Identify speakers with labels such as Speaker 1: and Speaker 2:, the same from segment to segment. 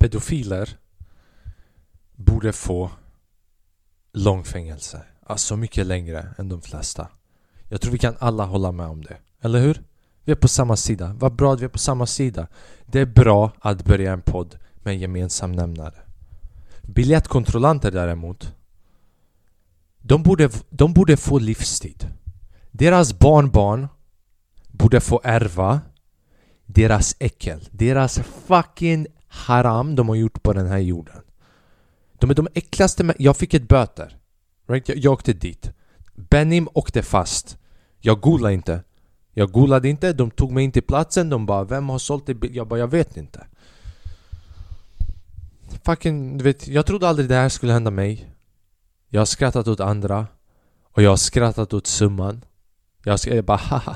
Speaker 1: pedofiler borde få lång fängelse. Alltså mycket längre än de flesta. Jag tror vi kan alla hålla med om det. Eller hur? Vi är på samma sida. Vad bra att vi är på samma sida. Det är bra att börja en podd med en gemensam nämnare. Biljettkontrollanter däremot de borde, de borde få livstid. Deras barnbarn borde få ärva deras äckel. Deras fucking haram de har gjort på den här jorden. De är de äckligaste Jag fick ett böter. Right? Jag, jag åkte dit. Benim åkte fast. Jag googlade inte. Jag googlade inte, de tog mig in till platsen, de bara 'Vem har sålt det?' Jag bara 'Jag vet inte' Fucking, du vet, jag trodde aldrig det här skulle hända mig Jag har skrattat åt andra Och jag har skrattat åt summan Jag, jag bara 'Haha'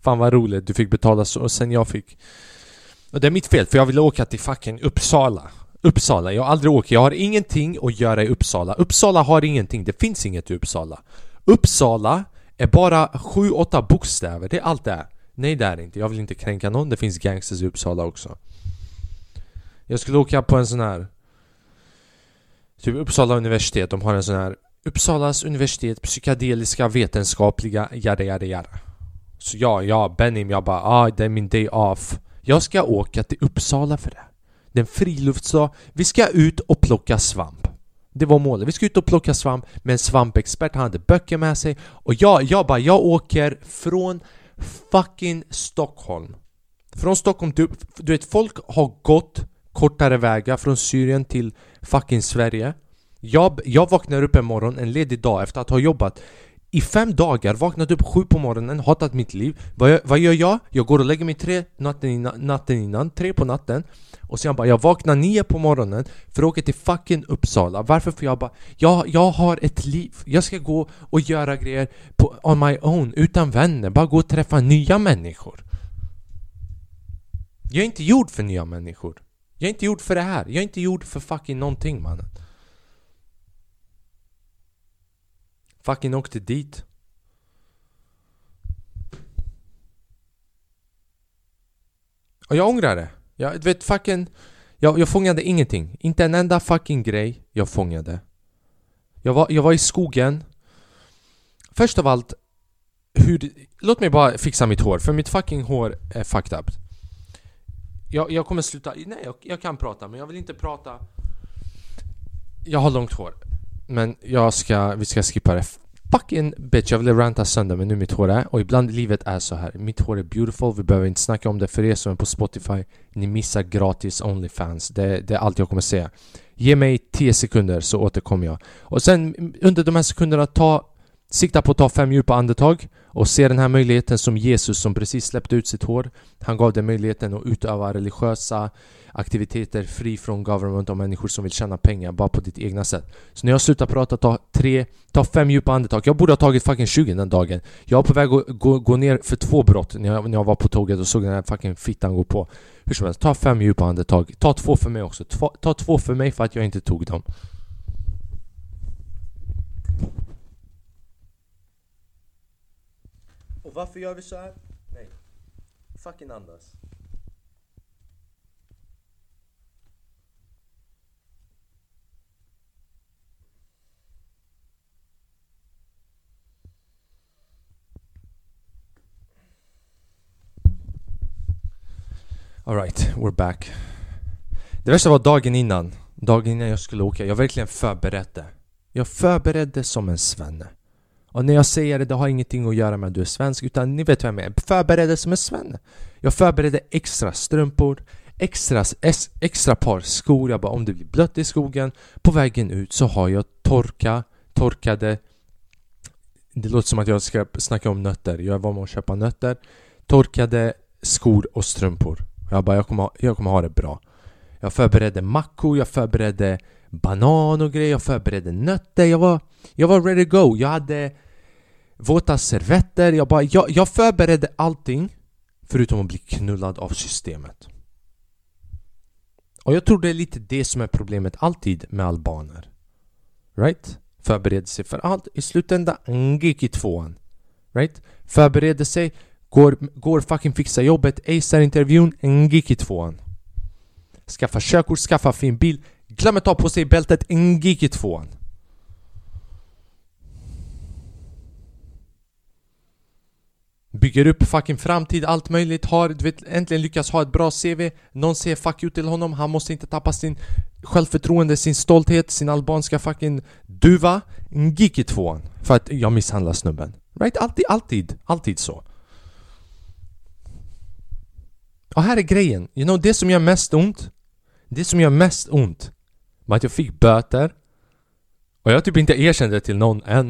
Speaker 1: Fan vad roligt, du fick betala så, och sen jag fick och det är mitt fel, för jag vill åka till fucking Uppsala. Uppsala, jag har aldrig åkt, jag har ingenting att göra i Uppsala. Uppsala har ingenting, det finns inget i Uppsala. Uppsala är bara 7-8 bokstäver, det är allt det är. Nej det är det inte, jag vill inte kränka någon, det finns gangsters i Uppsala också. Jag skulle åka på en sån här Typ Uppsala universitet, de har en sån här Uppsalas universitet psykedeliska vetenskapliga jada jada jada. Så ja, ja, Benim, jag bara ah, det är min day off. Jag ska åka till Uppsala för det. Det är en friluftsdag, vi ska ut och plocka svamp. Det var målet. Vi ska ut och plocka svamp med en svampexpert, han hade böcker med sig. Och jag, jag bara, jag åker från fucking Stockholm. Från Stockholm till, du vet folk har gått kortare vägar från Syrien till fucking Sverige. Jag, jag vaknar upp en morgon, en ledig dag efter att ha jobbat i fem dagar, vaknat upp sju på morgonen, hatat mitt liv. Vad, vad gör jag? Jag går och lägger mig tre natten innan, natten innan tre på natten. Och sen bara, jag vaknar nio på morgonen för att åka till fucking Uppsala. Varför? För jag bara, jag, jag har ett liv. Jag ska gå och göra grejer på, on my own, utan vänner. Bara gå och träffa nya människor. Jag är inte gjord för nya människor. Jag är inte gjord för det här, jag är inte gjord för fucking någonting mannen. Fucking åkte dit Och jag ångrar det. Jag du vet fucking... Jag, jag fångade ingenting. Inte en enda fucking grej jag fångade. Jag var, jag var i skogen. Först av allt, hur... Låt mig bara fixa mitt hår, för mitt fucking hår är fucked up. Jag, jag kommer sluta... Nej, jag, jag kan prata, men jag vill inte prata... Jag har långt hår. Men jag ska, vi ska skippa det. Fucking bitch, jag ville ranta sönder men nu mitt hår är. Och ibland livet är så här. Mitt hår är beautiful, vi behöver inte snacka om det. För er som är på Spotify Ni missar gratis Onlyfans, det, det är allt jag kommer säga. Ge mig 10 sekunder så återkommer jag. Och sen under de här sekunderna, ta Sikta på att ta fem djupa andetag och se den här möjligheten som Jesus som precis släppte ut sitt hår. Han gav dig möjligheten att utöva religiösa aktiviteter fri från government och människor som vill tjäna pengar bara på ditt egna sätt. Så när jag slutar prata, ta tre, ta fem djupa andetag. Jag borde ha tagit fucking 20 den dagen. Jag var på väg att gå, gå ner för två brott när jag, när jag var på tåget och såg den här fucking fittan gå på. Hur som helst, ta fem djupa andetag. Ta två för mig också, ta, ta två för mig för att jag inte tog dem. Och varför gör vi så här? Nej. Fucking andas. Alright, we're back. Det värsta var dagen innan. Dagen innan jag skulle åka, jag verkligen förberedde. Jag förberedde som en svenne. Och när jag säger det, det har ingenting att göra med att du är svensk Utan ni vet vem jag är, förberedde som en svenne. Jag förberedde extra strumpor Extra, extra par skor, jag bara om det blir blött i skogen På vägen ut så har jag torka, torkade. Det låter som att jag ska snacka om nötter. Jag var med och köpa nötter. Torkade skor och strumpor jag bara, jag kommer, ha, jag kommer ha det bra. Jag förberedde mackor, jag förberedde banan och grejer, jag förberedde nötter. Jag var, jag var ready to go, jag hade våta servetter. Jag bara, jag, jag förberedde allting Förutom att bli knullad av systemet. Och jag tror det är lite det som är problemet alltid med albaner. Right? Förbereder sig för allt, i slutändan gick i tvåan. Right? Förbereder sig Går, går fucking fixa jobbet, acear intervjun, gick i tvåan skaffa körkort, skaffa fin bil. Glöm att ta på sig bältet en gig i tvåan. Bygger upp fucking framtid, allt möjligt, har, du vet, äntligen lyckas ha ett bra CV Någon säger 'fuck you' till honom, han måste inte tappa sin självförtroende, sin stolthet, sin albanska fucking duva En gig i tvåan För att jag misshandlar snubben Right? Alltid, alltid, alltid så och här är grejen, you know det som gör mest ont Det som gör mest ont var att jag fick böter. Och jag har typ inte erkänt det till någon än.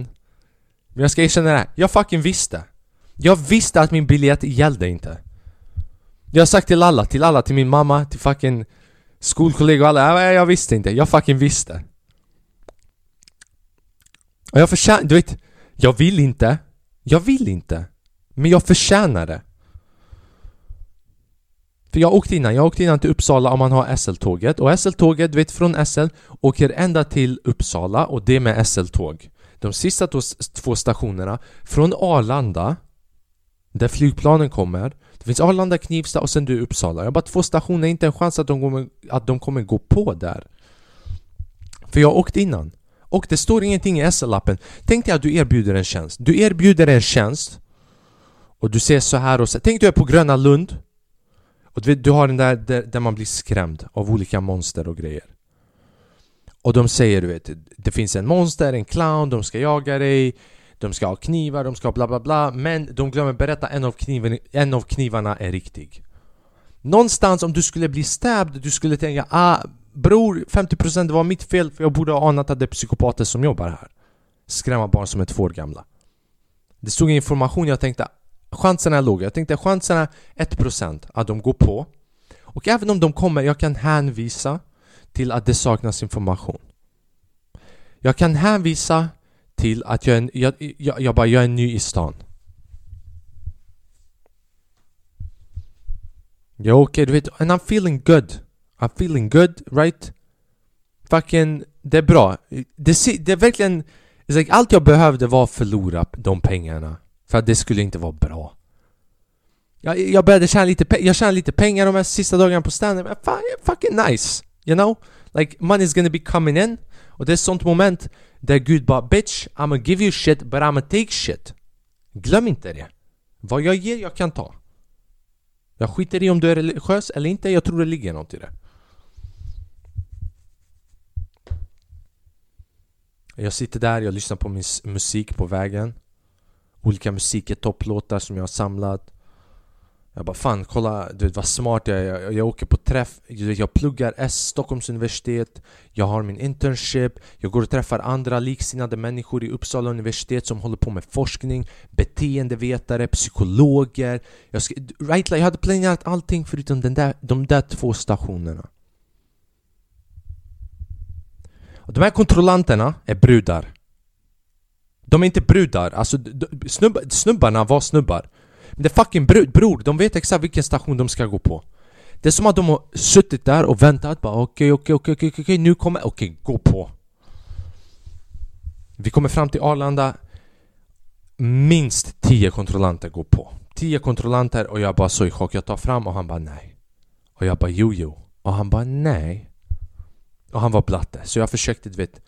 Speaker 1: Men jag ska erkänna det här, jag fucking visste. Jag visste att min biljett gällde inte. Jag har sagt till alla, till alla, till min mamma, till fucking skolkollegor och alla, jag, jag visste inte, jag fucking visste. Och jag förtjänar, du vet, jag vill inte. Jag vill inte. Men jag förtjänar det för jag åkte innan, jag åkte innan till Uppsala om man har SL-tåget och SL-tåget, du vet från SL åker ända till Uppsala och det med SL-tåg. De sista två stationerna från Arlanda där flygplanen kommer Det finns Arlanda, Knivsta och sen du Uppsala. Jag har bara två stationer, inte en chans att de, kommer, att de kommer gå på där. För jag åkte innan. Och det står ingenting i SL-lappen. Tänk dig att du erbjuder en tjänst. Du erbjuder en tjänst och du ser så här och så. Tänk dig på Gröna Lund och du vet, du har den där, där, där man blir skrämd av olika monster och grejer. Och de säger du vet, det finns en monster, en clown, de ska jaga dig De ska ha knivar, de ska ha bla bla bla Men de glömmer berätta en av, kniven, en av knivarna är riktig. Någonstans om du skulle bli stabbed, du skulle tänka ah Bror, 50% var mitt fel för jag borde ha anat att det är psykopater som jobbar här. Skrämma barn som är två år gamla. Det stod information, jag tänkte chanserna är låga. Jag tänkte chanserna 1% att de går på. Och även om de kommer, jag kan hänvisa till att det saknas information. Jag kan hänvisa till att jag är, jag, jag, jag bara, jag är ny i stan. Jag åker, du vet, and I'm feeling good. I'm feeling good, right? Fucking, det är bra. Det, det är verkligen, like, allt jag behövde var att förlora de pengarna. För att det skulle inte vara bra. Jag, jag började tjäna lite, jag tjänade lite pengar de här sista dagarna på standup. Fucking nice! You know? Like money's gonna be coming in. Och det är ett sånt moment där Gud bara Bitch, I'm gonna give you shit but I'm gonna take shit. Glöm inte det. Vad jag ger, jag kan ta. Jag skiter i om du är religiös eller inte, jag tror det ligger något i det. Jag sitter där, jag lyssnar på min musik på vägen olika musik, topplåtar som jag har samlat. Jag bara fan kolla, du vet vad smart jag är. Jag, jag åker på träff, du vet, jag pluggar S, Stockholms universitet. Jag har min internship. Jag går och träffar andra liksinnade människor i Uppsala universitet som håller på med forskning Beteendevetare, psykologer. Jag, ska, right, jag hade planerat allting förutom den där, de där två stationerna. Och De här kontrollanterna är brudar de är inte brudar, alltså snubba, snubbarna var snubbar. Men det är fucking brud, bror, de vet exakt vilken station de ska gå på. Det är som att de har suttit där och väntat. Bara okej, okej, okej, okej, okej, nu kommer, okej, gå på. Vi kommer fram till Arlanda. Minst 10 kontrollanter går på. 10 kontrollanter och jag bara så i chock, jag tar fram. Och han bara nej. Och jag bara jo jo. Och han bara nej. Och han var blatte, så jag försökte du vet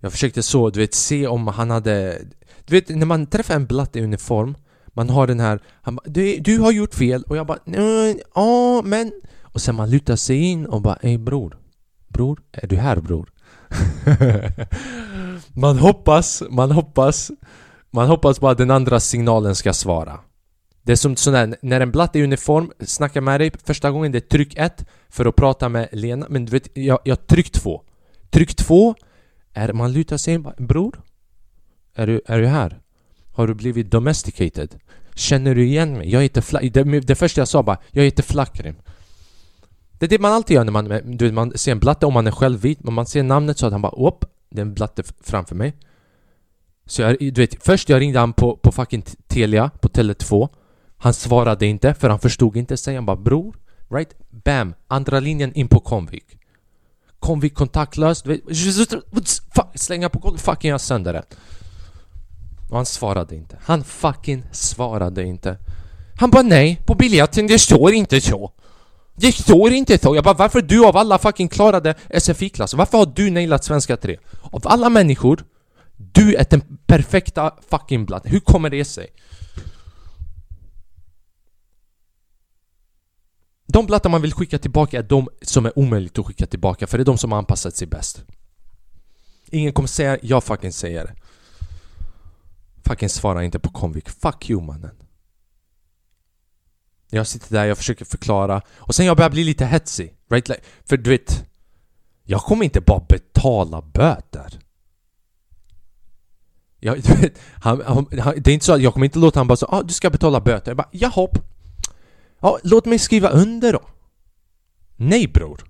Speaker 1: jag försökte så, du vet, se om han hade... Du vet, när man träffar en blatte i uniform Man har den här... Han bara, du, du har gjort fel. Och jag bara ja men... Och sen man lutar sig in och bara Ey bror. Bror, är du här bror? man hoppas, man hoppas Man hoppas bara att den andra signalen ska svara. Det är som sådär, när en blatte i uniform snackar med dig första gången det är tryck 1 för att prata med Lena Men du vet, jag, jag tryck 2 Tryck 2 är, man lutar sig in Bror? Är du, är du här? Har du blivit domesticated? Känner du igen mig? Jag heter Fla det, det första jag sa bara Jag heter Flackrim. Det är det man alltid gör när man, du vet, man ser en blatte om man är själv vit Men man ser namnet så att han bara upp, det är en blatte framför mig Så jag, du vet, först jag ringde han på, på fucking Telia, på Tele2 Han svarade inte för han förstod inte Sen han bara Bror, right? Bam! Andra linjen in på Comvik Kom vi kontaktlöst, slänga på golvet, fucking jag sönder den. Och han svarade inte. Han fucking svarade inte. Han bara nej, på biljetten det står inte så. Det står inte så! Jag bara varför du av alla fucking klarade SFI-klass? Varför har du nailat svenska 3? Av alla människor Du är den perfekta fucking blatten. Hur kommer det sig? De blattar man vill skicka tillbaka är de som är omöjligt att skicka tillbaka för det är de som har anpassat sig bäst. Ingen kommer säga jag fucking säger det. Fucking svara inte på konvik. Fuck you mannen. Jag sitter där, jag försöker förklara och sen jag börjar bli lite hetsig. Right? like, För du vet, jag kommer inte bara betala böter. Jag, du vet, han, han, det är inte så att jag kommer inte låta han bara så ah, du ska betala böter. Jag bara jahopp. Ja, låt mig skriva under då. Nej bror.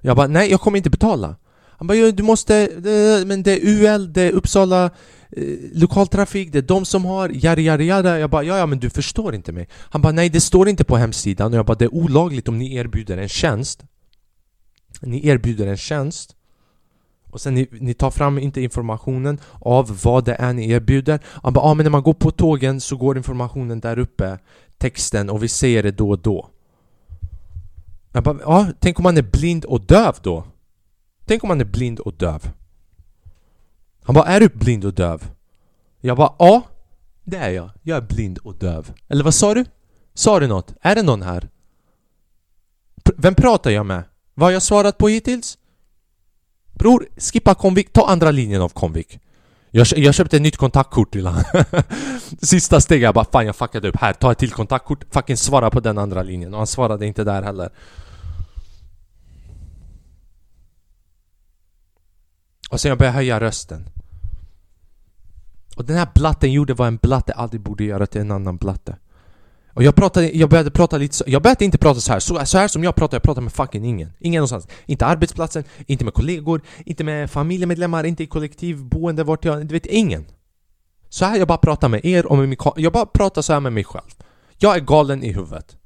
Speaker 1: Jag bara nej, jag kommer inte betala. Han bara du måste, men det är UL, det är Uppsala eh, lokaltrafik, det är de som har jari jari jari. Jag bara ja, ja men du förstår inte mig. Han bara nej det står inte på hemsidan och jag bara det är olagligt om ni erbjuder en tjänst. Ni erbjuder en tjänst och sen ni, ni tar fram inte informationen av vad det är ni erbjuder. Han bara ah men när man går på tågen så går informationen där uppe, texten och vi ser det då och då. Jag bara ja, tänk om man är blind och döv då? Tänk om man är blind och döv? Han bara, är du blind och döv? Jag bara, ja det är jag. Jag är blind och döv. Eller vad sa du? Sa du något? Är det någon här? P vem pratar jag med? Vad har jag svarat på hittills? Bror, skippa Comvik, ta andra linjen av Comvik. Jag, jag köpte ett nytt kontaktkort till honom. Sista steget, jag bara fan jag fuckade upp. Här, ta ett till kontaktkort. Fucking svara på den andra linjen. Och han svarade inte där heller. Och sen jag började höja rösten. Och den här blatten gjorde vad en blatte aldrig borde göra till en annan blatte. Och jag, pratade, jag började prata lite så, jag började inte prata så här. Så, så här som jag pratar, jag pratar med fucking ingen. Ingen någonstans. Inte arbetsplatsen, inte med kollegor, inte med familjemedlemmar, inte i kollektivboende, vart jag... Du vet, ingen. Så här jag bara pratar med er och med min Jag bara pratar så här med mig själv. Jag är galen i huvudet.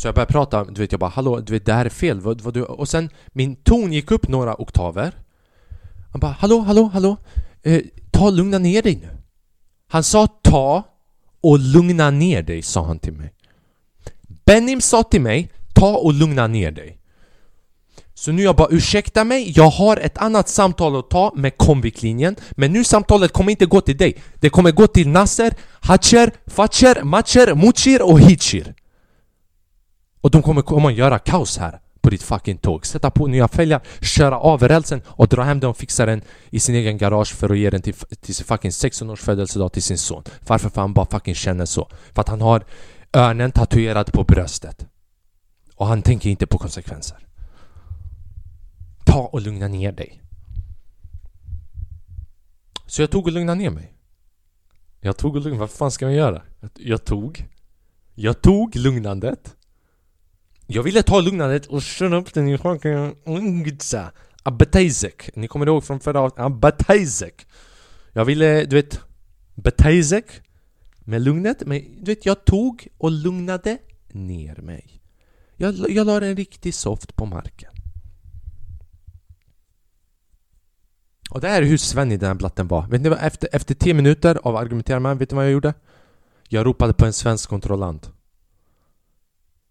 Speaker 1: Så jag började prata, du vet jag bara hallå, du vet det här är fel, vad, vad du... Och sen min ton gick upp några oktaver Han bara hallå, hallå, hallå eh, Ta lugna ner dig nu Han sa ta och lugna ner dig, sa han till mig. Benim sa till mig ta och lugna ner dig. Så nu jag bara ursäkta mig, jag har ett annat samtal att ta med konviklinjen Men nu samtalet kommer inte gå till dig. Det kommer gå till Nasser, Hatcher, Fatcher, Matcher, Muchir och Hitchir. Och de kommer komma och göra kaos här på ditt fucking tåg. Sätta på nya fälgar, köra av rälsen och dra hem den och fixa den i sin egen garage för att ge den till, till sin fucking 16 års födelsedag till sin son. Varför? För han bara fucking känner så. För att han har örnen tatuerad på bröstet. Och han tänker inte på konsekvenser. Ta och lugna ner dig. Så jag tog och lugnade ner mig. Jag tog och lugnade, vad fan ska man göra? Jag tog Jag tog lugnandet jag ville ta lugnandet och köra upp den i fucking Ungitsa Ni kommer ihåg från förra avsnittet? Abatezek Jag ville, du vet Betezek Med lugnet, men du vet jag tog och lugnade ner mig. Jag, jag la en riktigt soft på marken. Och det här är hur svennig den här blatten var. Vet ni vad, efter, efter 10 minuter av argumenterande vet ni vad jag gjorde? Jag ropade på en svensk kontrollant.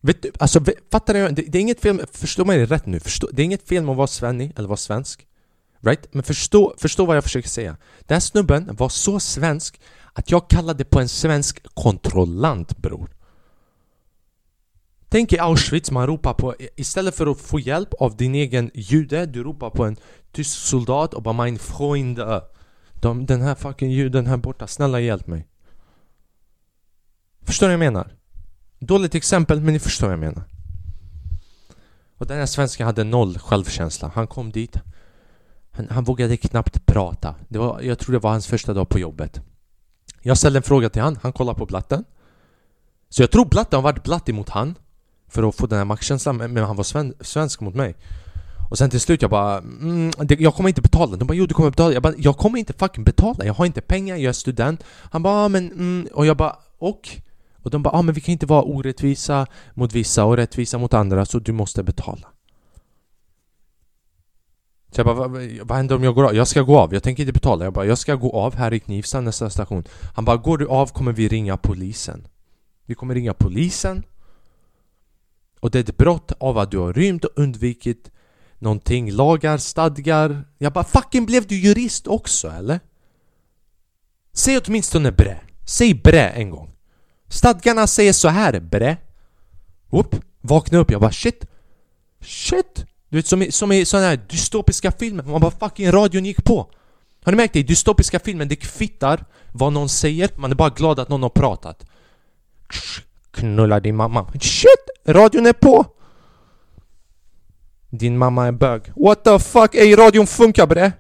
Speaker 1: Vet du, alltså fattar du? Det, det är inget fel, förstå mig rätt nu, förstå, det är inget fel med att vara svennig eller vara svensk Right? Men förstå, förstå vad jag försöker säga Den här snubben var så svensk att jag kallade på en svensk kontrollant bror Tänk i Auschwitz, man ropar på Istället för att få hjälp av din egen jude Du ropar på en tysk soldat och bara 'Mein Freund!” De, Den här fucking juden här borta, snälla hjälp mig Förstår du vad jag menar? Dåligt exempel, men ni förstår vad jag menar. Och den här svensken hade noll självkänsla. Han kom dit. Han, han vågade knappt prata. Det var, jag tror det var hans första dag på jobbet. Jag ställde en fråga till han, han kollade på blatten. Så jag tror blatten har varit blatt emot han. För att få den här maktkänslan, men han var sven, svensk mot mig. Och sen till slut jag bara mm, Jag kommer inte betala. De bara jo du kommer betala. Jag bara jag kommer inte fucking betala. Jag har inte pengar, jag är student. Han bara ah, men mm. Och jag bara och? Och de bara ah, men vi kan inte vara orättvisa mot vissa och rättvisa mot andra så du måste betala. Så jag bara, vad, vad händer om jag går av? Jag ska gå av, jag tänker inte betala. Jag bara, jag ska gå av här i Knivsta nästa station. Han bara, går du av kommer vi ringa polisen. Vi kommer ringa polisen. Och det är ett brott av att du har rymt och undvikit någonting, lagar, stadgar. Jag bara fucking blev du jurist också eller? Säg åtminstone bre. Säg bre en gång. Stadgarna säger så här bre. Upp, Vakna upp, jag bara shit. Shit! Du vet som i, som i sådana här dystopiska filmer, man bara fucking radion gick på. Har ni märkt det? I dystopiska filmer, det kvittar vad någon säger, man är bara glad att någon har pratat. Knulla din mamma. Shit! Radion är på! Din mamma är bög. What the fuck? Ey, radion funkar bre!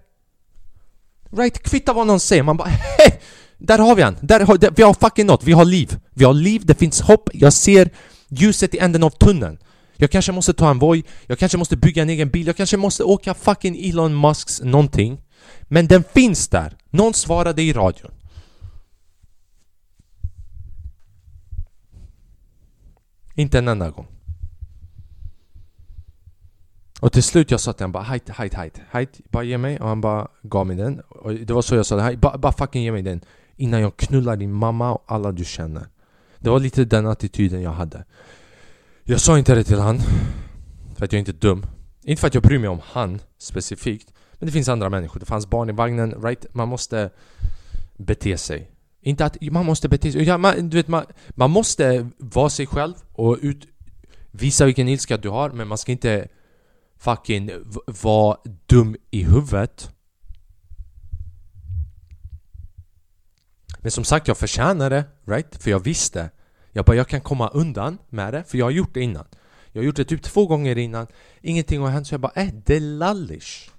Speaker 1: Right, kvitta vad någon säger, man bara hej! Där har vi han! Där har, där, vi har fucking något, vi har liv! Vi har liv, det finns hopp, jag ser ljuset i änden av tunneln. Jag kanske måste ta en Voi, jag kanske måste bygga en egen bil, jag kanske måste åka fucking Elon Musks någonting. Men den finns där! Någon svarade i radion. Inte en enda gång. Och till slut jag sa till honom bara hajt, hajt, hajt, hajt, bara ge mig och han bara gav mig den. Och det var så jag sa det, bara, bara fucking ge mig den. Innan jag knullar din mamma och alla du känner. Det var lite den attityden jag hade. Jag sa inte det till han. För att jag är inte dum. Inte för att jag bryr mig om han specifikt. Men det finns andra människor. Det fanns barn i vagnen, right? Man måste bete sig. Inte att man måste bete sig. Ja, man, du vet, man, man måste vara sig själv och ut, visa vilken ilska du har. Men man ska inte fucking vara dum i huvudet. Men som sagt, jag förtjänar det, right? För jag visste. Jag bara, jag kan komma undan med det, för jag har gjort det innan. Jag har gjort det typ två gånger innan. Ingenting har hänt, så jag bara, äh, det är lallish.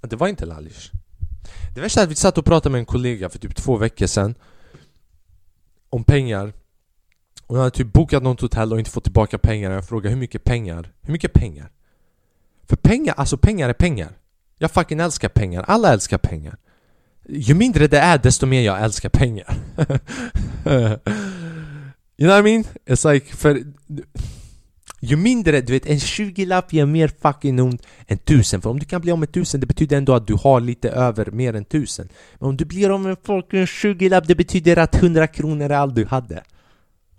Speaker 1: Det var inte lallish. Det värsta är att vi satt och pratade med en kollega för typ två veckor sedan om pengar och jag hade typ bokat något hotell och inte fått tillbaka pengar. Jag frågade hur mycket pengar? Hur mycket pengar? För pengar, alltså pengar är pengar. Jag fucking älskar pengar. Alla älskar pengar. Ju mindre det är, desto mer jag älskar pengar. you know what I mean? It's like, för... Ju mindre, du vet en 20-lapp ger mer fucking ont än tusen För om du kan bli av med tusen, det betyder ändå att du har lite över mer än tusen Men om du blir av med fucking 20-lapp, det betyder att 100 kronor är allt du hade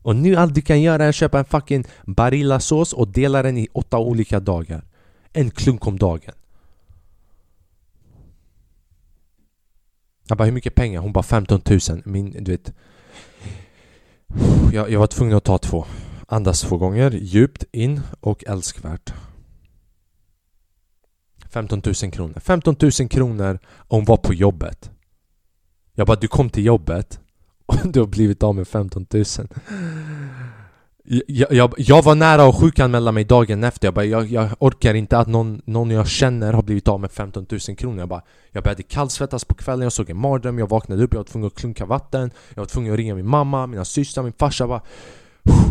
Speaker 1: och nu allt du kan göra är att köpa en fucking Barilla-sås och dela den i åtta olika dagar. En klunk om dagen. Jag bara, hur mycket pengar? Hon bara 15 000. Min, du vet. Jag, jag var tvungen att ta två. Andas två gånger, djupt in och älskvärt. 15 000 kronor. 15 000 kronor och hon var på jobbet. Jag bara, du kom till jobbet och du har blivit av med 15 000 jag, jag, jag var nära att sjukanmäla mig dagen efter, jag, bara, jag, jag orkar inte att någon, någon jag känner har blivit av med 15 000 kronor. Jag, bara, jag började kallsvettas på kvällen, jag såg en mardröm, jag vaknade upp, jag var tvungen att klunka vatten Jag var tvungen att ringa min mamma, mina systrar, min farsa. Bara,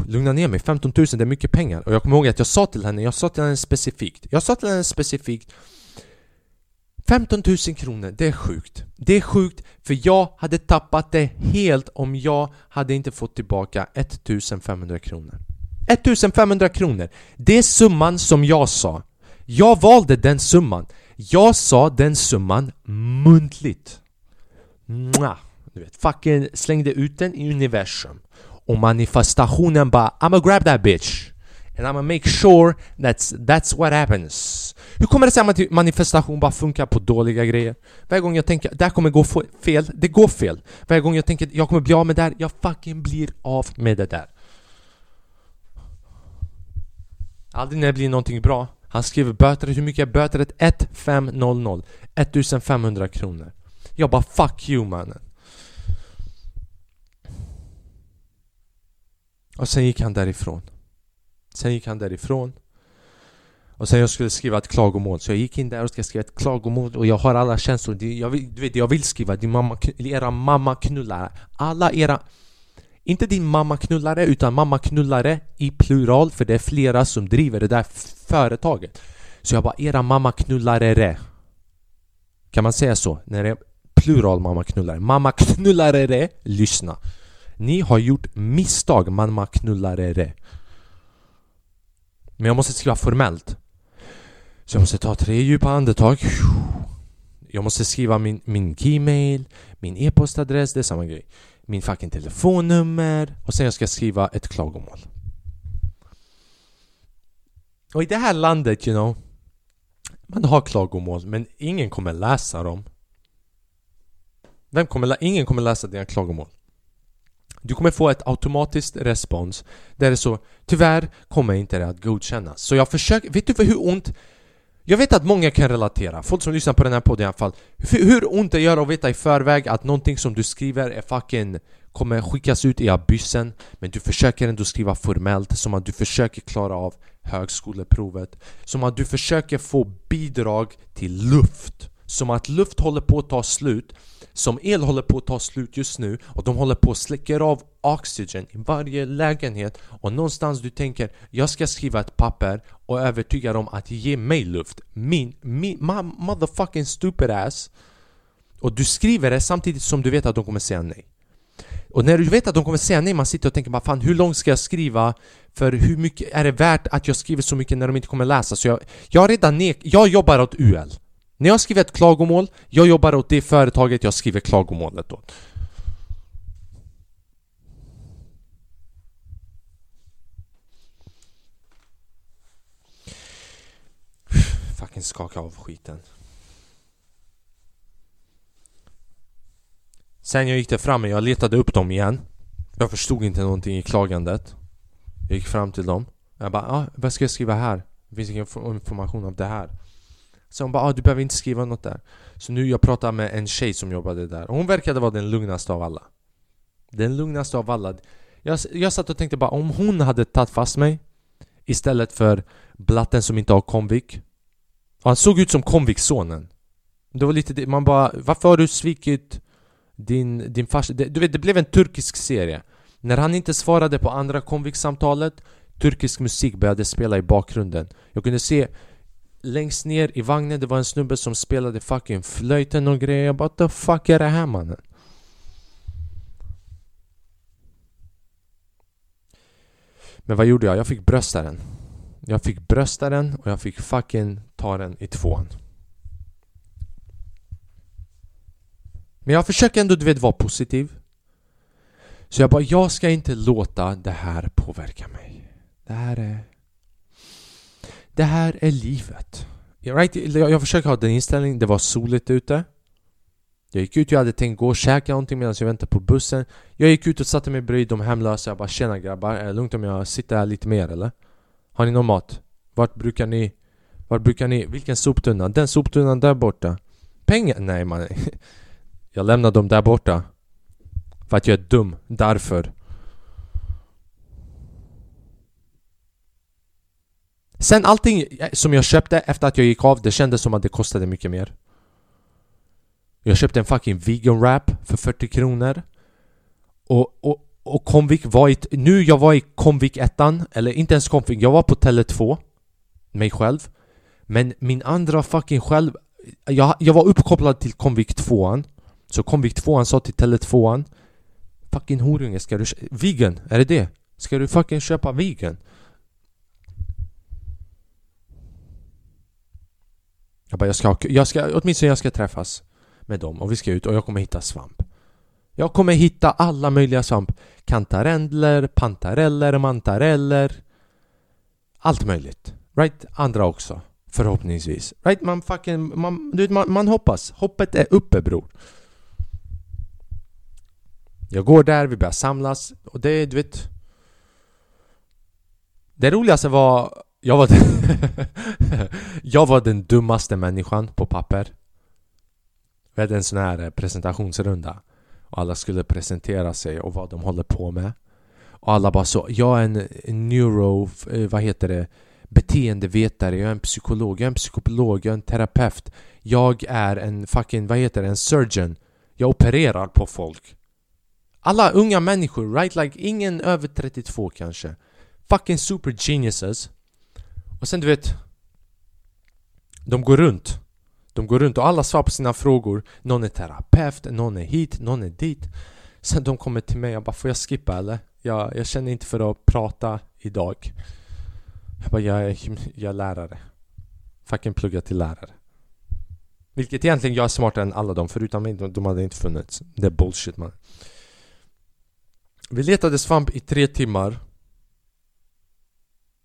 Speaker 1: Lugna ner mig, 15 000 det är mycket pengar. Och jag kommer ihåg att jag sa till henne, jag sa till henne specifikt Jag sa till henne specifikt 15 000 kronor, det är sjukt. Det är sjukt för jag hade tappat det helt om jag hade inte fått tillbaka 1500 kronor. 1500 kronor, det är summan som jag sa. Jag valde den summan. Jag sa den summan muntligt. Mwah. Du vet, fucking slängde ut den i universum. Och manifestationen bara I'm gonna grab that bitch. And I'm gonna make sure that's, that's what happens. Hur kommer det sig att manifestation bara funkar på dåliga grejer? Varje gång jag tänker det här kommer gå fel, det går fel. Varje gång jag tänker jag kommer bli av med det här, jag fucking blir av med det där. Aldrig när det blir någonting bra. Han skriver böter, hur mycket är böteret? 1500 1500 kronor. Jag bara fuck you mannen. Och sen gick han därifrån. Sen gick han därifrån. Och sen jag skulle skriva ett klagomål, så jag gick in där och ska skriva ett klagomål. Och jag har alla känslor. Jag vill, Du vet, jag vill skriva. Din mamma, era mamma knullare Alla era Inte din mamma knullare utan mamma knullare i plural. För det är flera som driver det där företaget. Så jag bara, era mamma knullare Kan man säga så? När det är plural mamma knullare Mamma knullare, lyssna. Ni har gjort misstag mamma knullare men jag måste skriva formellt så jag måste ta tre djupa andetag. Jag måste skriva min, min gmail, min e-postadress, det är samma grej. Min fucking telefonnummer och sen jag ska skriva ett klagomål. Och i det här landet, you know Man har klagomål, men ingen kommer läsa dem Vem kommer lä ingen kommer läsa dina klagomål du kommer få ett automatiskt respons där det så Tyvärr kommer inte det att godkännas. Så jag försöker, vet du för hur ont jag vet att många kan relatera, folk som lyssnar på den här podden i alla fall. Hur ont det gör att veta i förväg att någonting som du skriver är fucking kommer skickas ut i abyssen Men du försöker ändå skriva formellt som att du försöker klara av högskoleprovet Som att du försöker få bidrag till luft. Som att luft håller på att ta slut. Som el håller på att ta slut just nu. Och de håller på att släcka av oxygen i varje lägenhet. Och någonstans du tänker jag ska skriva ett papper och övertyga dem att ge mig luft. Min, min, my motherfucking stupid ass. Och du skriver det samtidigt som du vet att de kommer säga nej. Och när du vet att de kommer säga nej, man sitter och tänker bara fan hur långt ska jag skriva? För hur mycket är det värt att jag skriver så mycket när de inte kommer läsa? Så jag, jag har redan nek jag jobbar åt UL när jag skriver ett klagomål, jag jobbar åt det företaget jag skriver klagomålet åt. Fucking skaka av skiten. Sen jag gick där fram jag letade upp dem igen. Jag förstod inte någonting i klagandet. Jag gick fram till dem. Jag bara ah, vad ska jag skriva här? Det finns ingen information om det här. Så hon bara ah, du behöver inte skriva något där. Så nu jag pratar med en tjej som jobbade där. Hon verkade vara den lugnaste av alla. Den lugnaste av alla. Jag, jag satt och tänkte bara om hon hade tagit fast mig Istället för blatten som inte har komvik Han såg ut som konviksonen Det var lite man bara Varför har du svikit din, din farsa, du vet det blev en turkisk serie. När han inte svarade på andra konvikssamtalet Turkisk musik började spela i bakgrunden. Jag kunde se Längst ner i vagnen, det var en snubbe som spelade fucking flöjten och grejer. Jag bara what the fuck är det här mannen? Men vad gjorde jag? Jag fick brösta den Jag fick brösta den och jag fick fucking ta den i tvåan. Men jag försöker ändå du vet vara positiv. Så jag bara, jag ska inte låta det här påverka mig. Det här är... Det här är livet right? Jag försöker ha den inställningen, det var soligt ute Jag gick ut, jag hade tänkt gå och käka någonting medan jag väntade på bussen Jag gick ut och satte mig bredvid de hemlösa, jag bara 'Tjena grabbar, är det lugnt om jag sitter här lite mer eller? Har ni någon mat? Vart brukar ni? Vart brukar ni? Vilken soptunna? Den soptunnan där borta Pengar? Nej man Jag lämnar dem där borta. För att jag är dum, därför. Sen allting som jag köpte efter att jag gick av, det kändes som att det kostade mycket mer. Jag köpte en fucking vegan wrap för 40 kronor. Och, och, och Comvik var i... Nu jag var i Comvik 1 eller inte ens Comvik, jag var på Tele 2. Mig själv. Men min andra fucking själv... Jag, jag var uppkopplad till Comvik 2 så Comvik 2 sa till Tele 2 Fucking horunge, ska du Vegan, är det det? Ska du fucking köpa vegan? Jag bara, jag ska, jag ska, åtminstone jag ska träffas med dem och vi ska ut och jag kommer hitta svamp. Jag kommer hitta alla möjliga svamp. Kantareller, pantareller, mantareller. Allt möjligt. Right? Andra också. Förhoppningsvis. Right? Man fucking, man, du vet, man, man hoppas. Hoppet är uppe bror. Jag går där, vi börjar samlas. Och det, du vet Det roligaste var jag var den, jag var den dummaste människan på papper. Vi hade en sån här eh, presentationsrunda. Och alla skulle presentera sig och vad de håller på med. Och alla bara så, jag är en neuro, eh, vad heter det beteendevetare, jag är en psykolog, jag är en psykolog, jag är en terapeut. Jag är en fucking, vad heter det, en surgeon. Jag opererar på folk. Alla unga människor, right? Like ingen över 32 kanske. Fucking super geniuses. Och sen du vet De går runt. De går runt och alla svarar på sina frågor. Någon är terapeut, någon är hit, någon är dit. Sen de kommer till mig, jag bara får jag skippa eller? Jag, jag känner inte för att prata idag. Jag bara, jag är, jag är lärare. Fucking plugga till lärare. Vilket egentligen jag är smartare än alla dem, förutom mig, de, de hade inte funnits. Det är bullshit man. Vi letade svamp i tre timmar.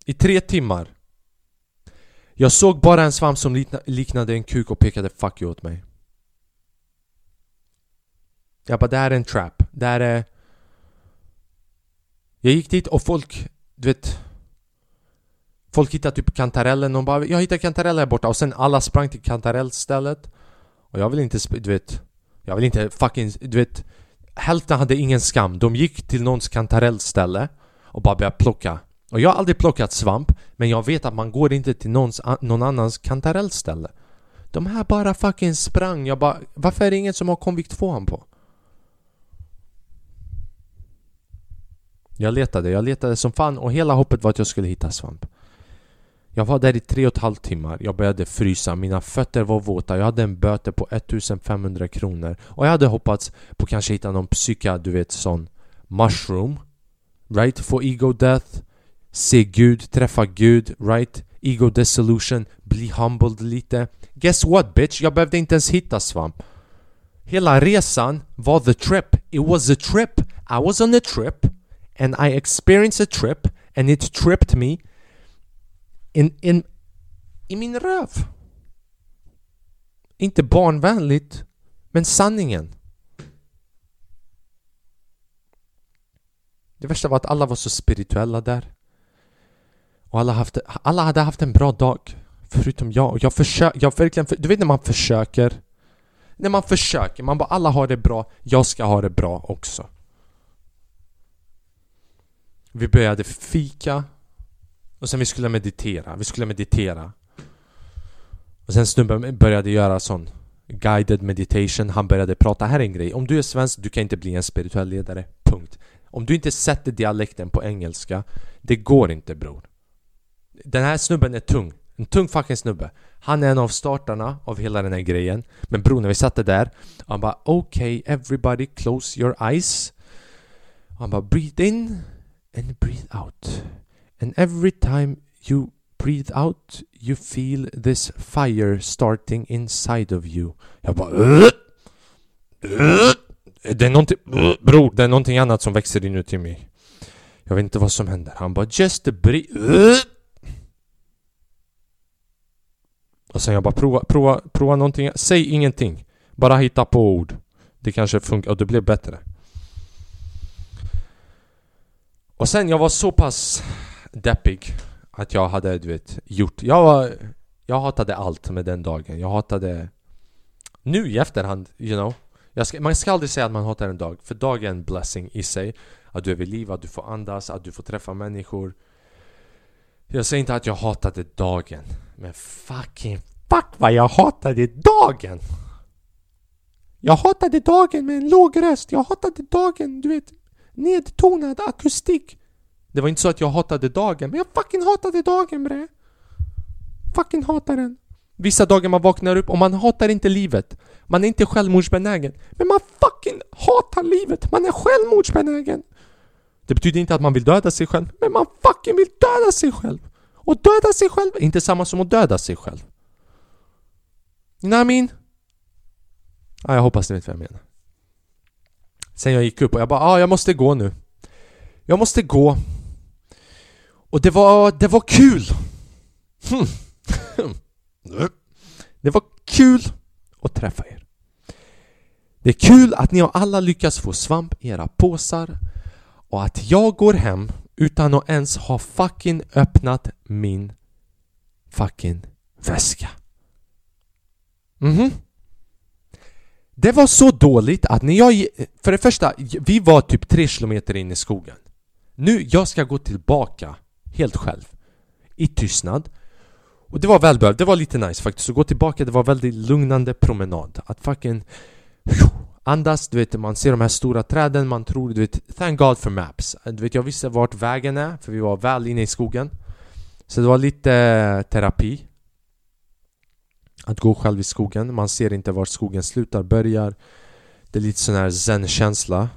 Speaker 1: I tre timmar. Jag såg bara en svamp som liknade en kuk och pekade 'fuck you' åt mig. Jag bara, det här är en trap, det här är... Jag gick dit och folk, du vet Folk hittade typ kantarellen, och bara 'Jag hittade kantareller här borta' och sen alla sprang till kantarellstället. Och jag vill inte, du vet Jag vill inte fucking, du vet Hälften hade ingen skam, de gick till någons kantarellställe och bara började plocka. Och jag har aldrig plockat svamp, men jag vet att man går inte till någons, någon annans kantarellställe. De här bara fucking sprang, jag bara Varför är det ingen som har konvikt tvåan på? Jag letade, jag letade som fan och hela hoppet var att jag skulle hitta svamp. Jag var där i tre och ett halvt timmar, jag började frysa, mina fötter var våta, jag hade en böter på 1500 kronor. Och jag hade hoppats på kanske hitta någon psyka, du vet sån Mushroom. Right? For ego death. Se Gud, träffa Gud, right? Ego dissolution, bli humbled lite Guess what bitch? Jag behövde inte ens hitta svamp Hela resan var the trip It was a trip I was on a trip and I experienced a trip and it tripped me in, in, i min röv. Inte barnvänligt, men sanningen. Det värsta var att alla var så spirituella där. Och alla, haft, alla hade haft en bra dag. Förutom jag. Jag försöker, jag verkligen, du vet när man försöker. När man försöker, man bara alla har det bra, jag ska ha det bra också. Vi började fika och sen vi skulle meditera, vi skulle meditera Och sen snubben började göra sån Guided meditation, han började prata, här är en grej Om du är svensk, du kan inte bli en spirituell ledare, punkt Om du inte sätter dialekten på engelska Det går inte bror den här snubben är tung En tung fucking snubbe Han är en av startarna av hela den här grejen Men bror, när vi satte där Han bara okej, okay, everybody close your eyes Han bara breathe in and breathe out. And every time you breathe out you feel this fire starting inside of you. Jag bara äh? Äh? Det är någonting, bror, det är någonting annat som växer inuti mig. Jag vet inte vad som händer. Han bara just breathe Och sen jag bara prova, prova, prova någonting. Säg ingenting. Bara hitta på ord. Det kanske funkar och det blev bättre. Och sen jag var så pass deppig att jag hade du vet gjort Jag var Jag hatade allt med den dagen Jag hatade Nu i efterhand, you know ska, Man ska aldrig säga att man hatar en dag För dagen är en blessing i sig Att du är vid liv, att du får andas, att du får träffa människor Jag säger inte att jag hatade dagen men fucking fuck vad jag hatade dagen! Jag hatade dagen med en låg röst Jag hatade dagen, du vet Nedtonad akustik. Det var inte så att jag hatade dagen, men jag fucking hatade dagen bre. Fucking hatar den. Vissa dagar man vaknar upp och man hatar inte livet. Man är inte självmordsbenägen. Men man fucking hatar livet. Man är självmordsbenägen. Det betyder inte att man vill döda sig själv, men man fucking vill döda sig själv. Och döda sig själv är inte samma som att döda sig själv. You know what I mean? Ja, jag hoppas ni vet vad jag menar. Sen jag gick upp och jag bara ah, jag måste gå nu Jag måste gå Och det var, det var kul! Hm. Det var kul att träffa er Det är kul att ni har alla lyckats få svamp i era påsar och att jag går hem utan att ens ha fucking öppnat min fucking väska. Mhm. Mm det var så dåligt att när jag... För det första, vi var typ tre kilometer in i skogen. Nu, jag ska gå tillbaka helt själv. I tystnad. Och det var välbehövligt, det var lite nice faktiskt att gå tillbaka, det var väldigt lugnande promenad. Att fucking... Andas, du vet, man ser de här stora träden, man tror, du vet, thank God for maps. Du vet, jag visste vart vägen är, för vi var väl inne i skogen. Så det var lite eh, terapi. Att gå själv i skogen, man ser inte var skogen slutar, börjar Det är lite sån här zen-känsla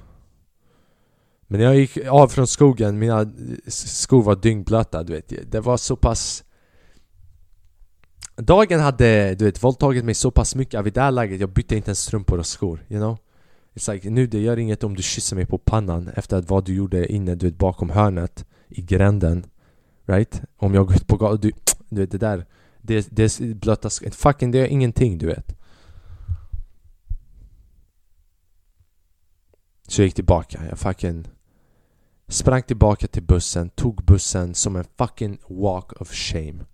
Speaker 1: Men när jag gick av från skogen, mina skor var dyngblöta, du vet Det var så pass Dagen hade, du vet, våldtagit mig så pass mycket att vid det här läget jag bytte inte ens strumpor och skor, you know? It's like, nu det gör inget om du kysser mig på pannan efter att vad du gjorde inne, du vet, bakom hörnet I gränden Right? Om jag går ut på gatan, du, du vet det där Det, det är blöta sk- Fucking det är ingenting du vet Så jag gick tillbaka, jag fucking Sprang tillbaka till bussen, tog bussen som en fucking walk of shame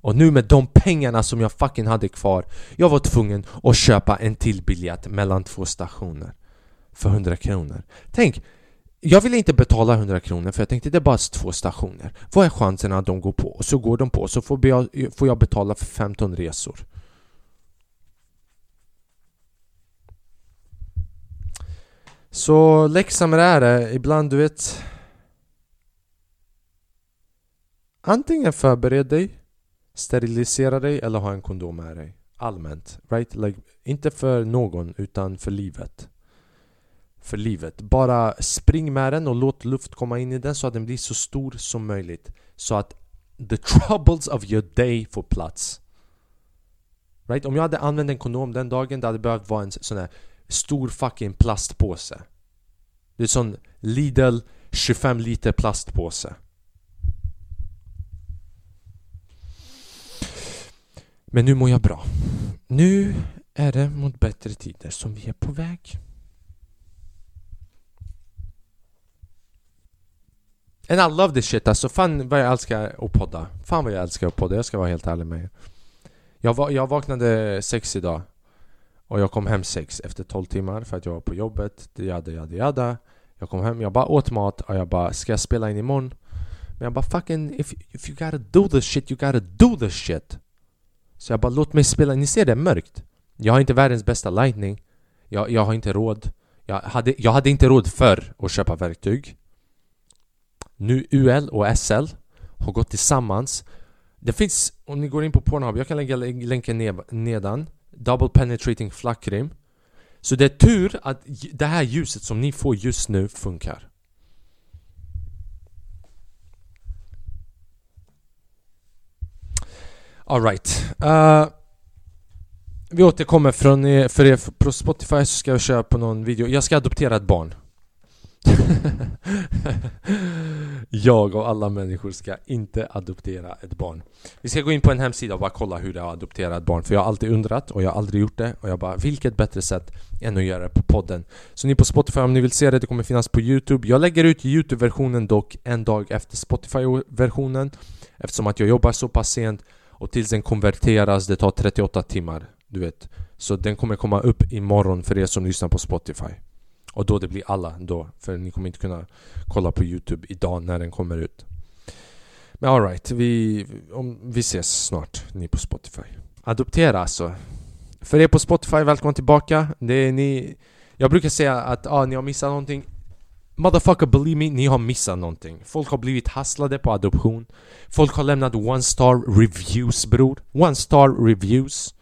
Speaker 1: och nu med de pengarna som jag fucking hade kvar Jag var tvungen att köpa en till biljett mellan två stationer För 100 kronor. Tänk, jag ville inte betala 100 kronor för jag tänkte det är bara två stationer. Vad är chansen att de går på? Och så går de på, så får jag, får jag betala för 15 resor. Så läxan med det här är ibland du vet. Antingen förbered dig. Sterilisera dig eller ha en kondom med dig. Allmänt, right? Like, inte för någon utan för livet. För livet. Bara spring med den och låt luft komma in i den så att den blir så stor som möjligt. Så att the troubles of your day får plats. Right? Om jag hade använt en kondom den dagen det hade behövt vara en sån här stor fucking plastpåse. Det är sån Lidl 25 liter plastpåse. Men nu mår jag bra. Nu är det mot bättre tider som vi är på väg. And I love this shit. Alltså, fan vad jag älskar att podda. Fan vad jag älskar att podda, jag ska vara helt ärlig med er. Jag, va jag vaknade sex idag. Och jag kom hem sex efter 12 timmar för att jag var på jobbet, jada jada jada. Jag kom hem, jag bara åt mat och jag bara ska jag spela in imorgon? Men jag bara fucking if, if you gotta do this shit, you gotta do this shit. Så jag bara låt mig spela, ni ser det är mörkt. Jag har inte världens bästa lightning. Jag, jag har inte råd. Jag hade, jag hade inte råd för att köpa verktyg. Nu UL och SL har gått tillsammans. Det finns, om ni går in på Pornhub, jag kan lägga länken nedan. Double penetrating flackrim. Så det är tur att det här ljuset som ni får just nu funkar. Alright uh, eh, Vi återkommer från er, för er på Spotify så ska jag köra på någon video. Jag ska adoptera ett barn. Jag och alla människor ska inte adoptera ett barn. Vi ska gå in på en hemsida och bara kolla hur det är att adoptera ett barn För jag har alltid undrat och jag har aldrig gjort det Och jag bara, vilket bättre sätt än att göra det på podden? Så ni på Spotify om ni vill se det, det kommer finnas på Youtube. Jag lägger ut Youtube-versionen dock en dag efter Spotify-versionen Eftersom att jag jobbar så pass sent. Och tills den konverteras, det tar 38 timmar Du vet Så den kommer komma upp imorgon för er som lyssnar på Spotify och då det blir alla då, för ni kommer inte kunna kolla på Youtube idag när den kommer ut. Men alright, vi, vi ses snart, ni på Spotify. Adoptera alltså. För er på Spotify, välkomna tillbaka. Det är ni... Jag brukar säga att ah, ni har missat någonting. Motherfucker, believe me, ni har missat någonting. Folk har blivit hasslade på adoption. Folk har lämnat one star reviews bror. One star reviews.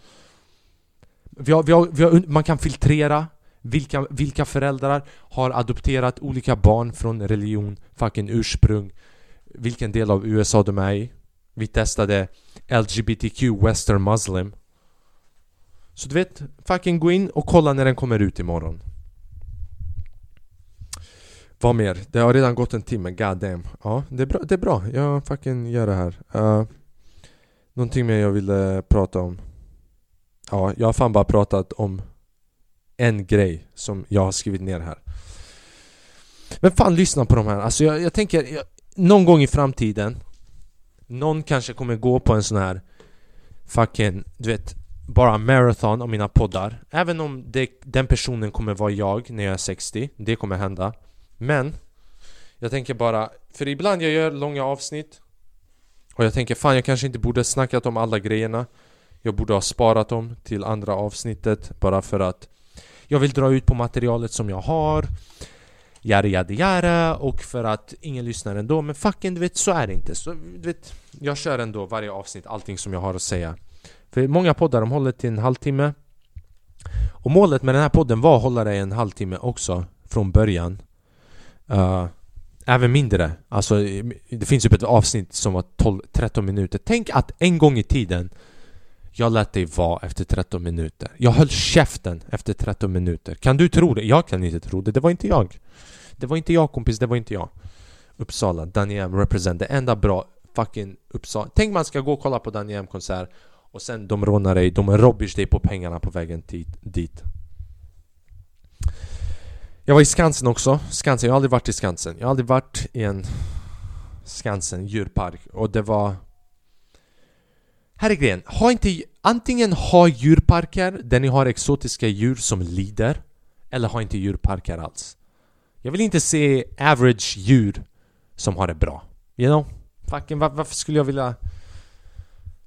Speaker 1: Vi har, vi har, vi har, man kan filtrera vilka, vilka föräldrar har adopterat olika barn från religion, fucking ursprung Vilken del av USA de är i Vi testade LGBTQ Western Muslim Så du vet, fucking gå in och kolla när den kommer ut imorgon vad mer? Det har redan gått en timme, god damn. Ja, det är bra, det är bra. jag fucking gör det här. Uh, Någonting mer jag ville prata om? Ja, jag har fan bara pratat om en grej som jag har skrivit ner här. Men fan lyssna på de här, alltså jag, jag tänker jag, Någon gång i framtiden Någon kanske kommer gå på en sån här Fucking, du vet Bara marathon av mina poddar. Även om det, den personen kommer vara jag när jag är 60 Det kommer hända. Men Jag tänker bara För ibland jag gör långa avsnitt Och jag tänker fan jag kanske inte borde snackat om alla grejerna Jag borde ha sparat dem till andra avsnittet Bara för att jag vill dra ut på materialet som jag har Jara jada jara och för att ingen lyssnar ändå. Men fucking du vet, så är det inte. Så, du vet, Jag kör ändå varje avsnitt, allting som jag har att säga. För många poddar de håller till en halvtimme. Och målet med den här podden var att hålla det i en halvtimme också Från början uh, Även mindre, alltså det finns ju ett avsnitt som var 12-13 minuter Tänk att en gång i tiden jag lät dig vara efter 13 minuter. Jag höll käften efter 13 minuter. Kan du tro det? Jag kan inte tro det. Det var inte jag. Det var inte jag kompis, det var inte jag. Uppsala, Daniel represent. Det enda bra fucking Uppsala. Tänk man ska gå och kolla på Daniel konsert och sen de rånar dig, de robbish dig på pengarna på vägen dit. Jag var i Skansen också. Skansen, jag har aldrig varit i Skansen. Jag har aldrig varit i en Skansen djurpark och det var... Här är grejen. Ha inte... Antingen ha djurparker där ni har exotiska djur som lider eller ha inte djurparker alls. Jag vill inte se average djur som har det bra. You know? Fucking, varför skulle jag vilja...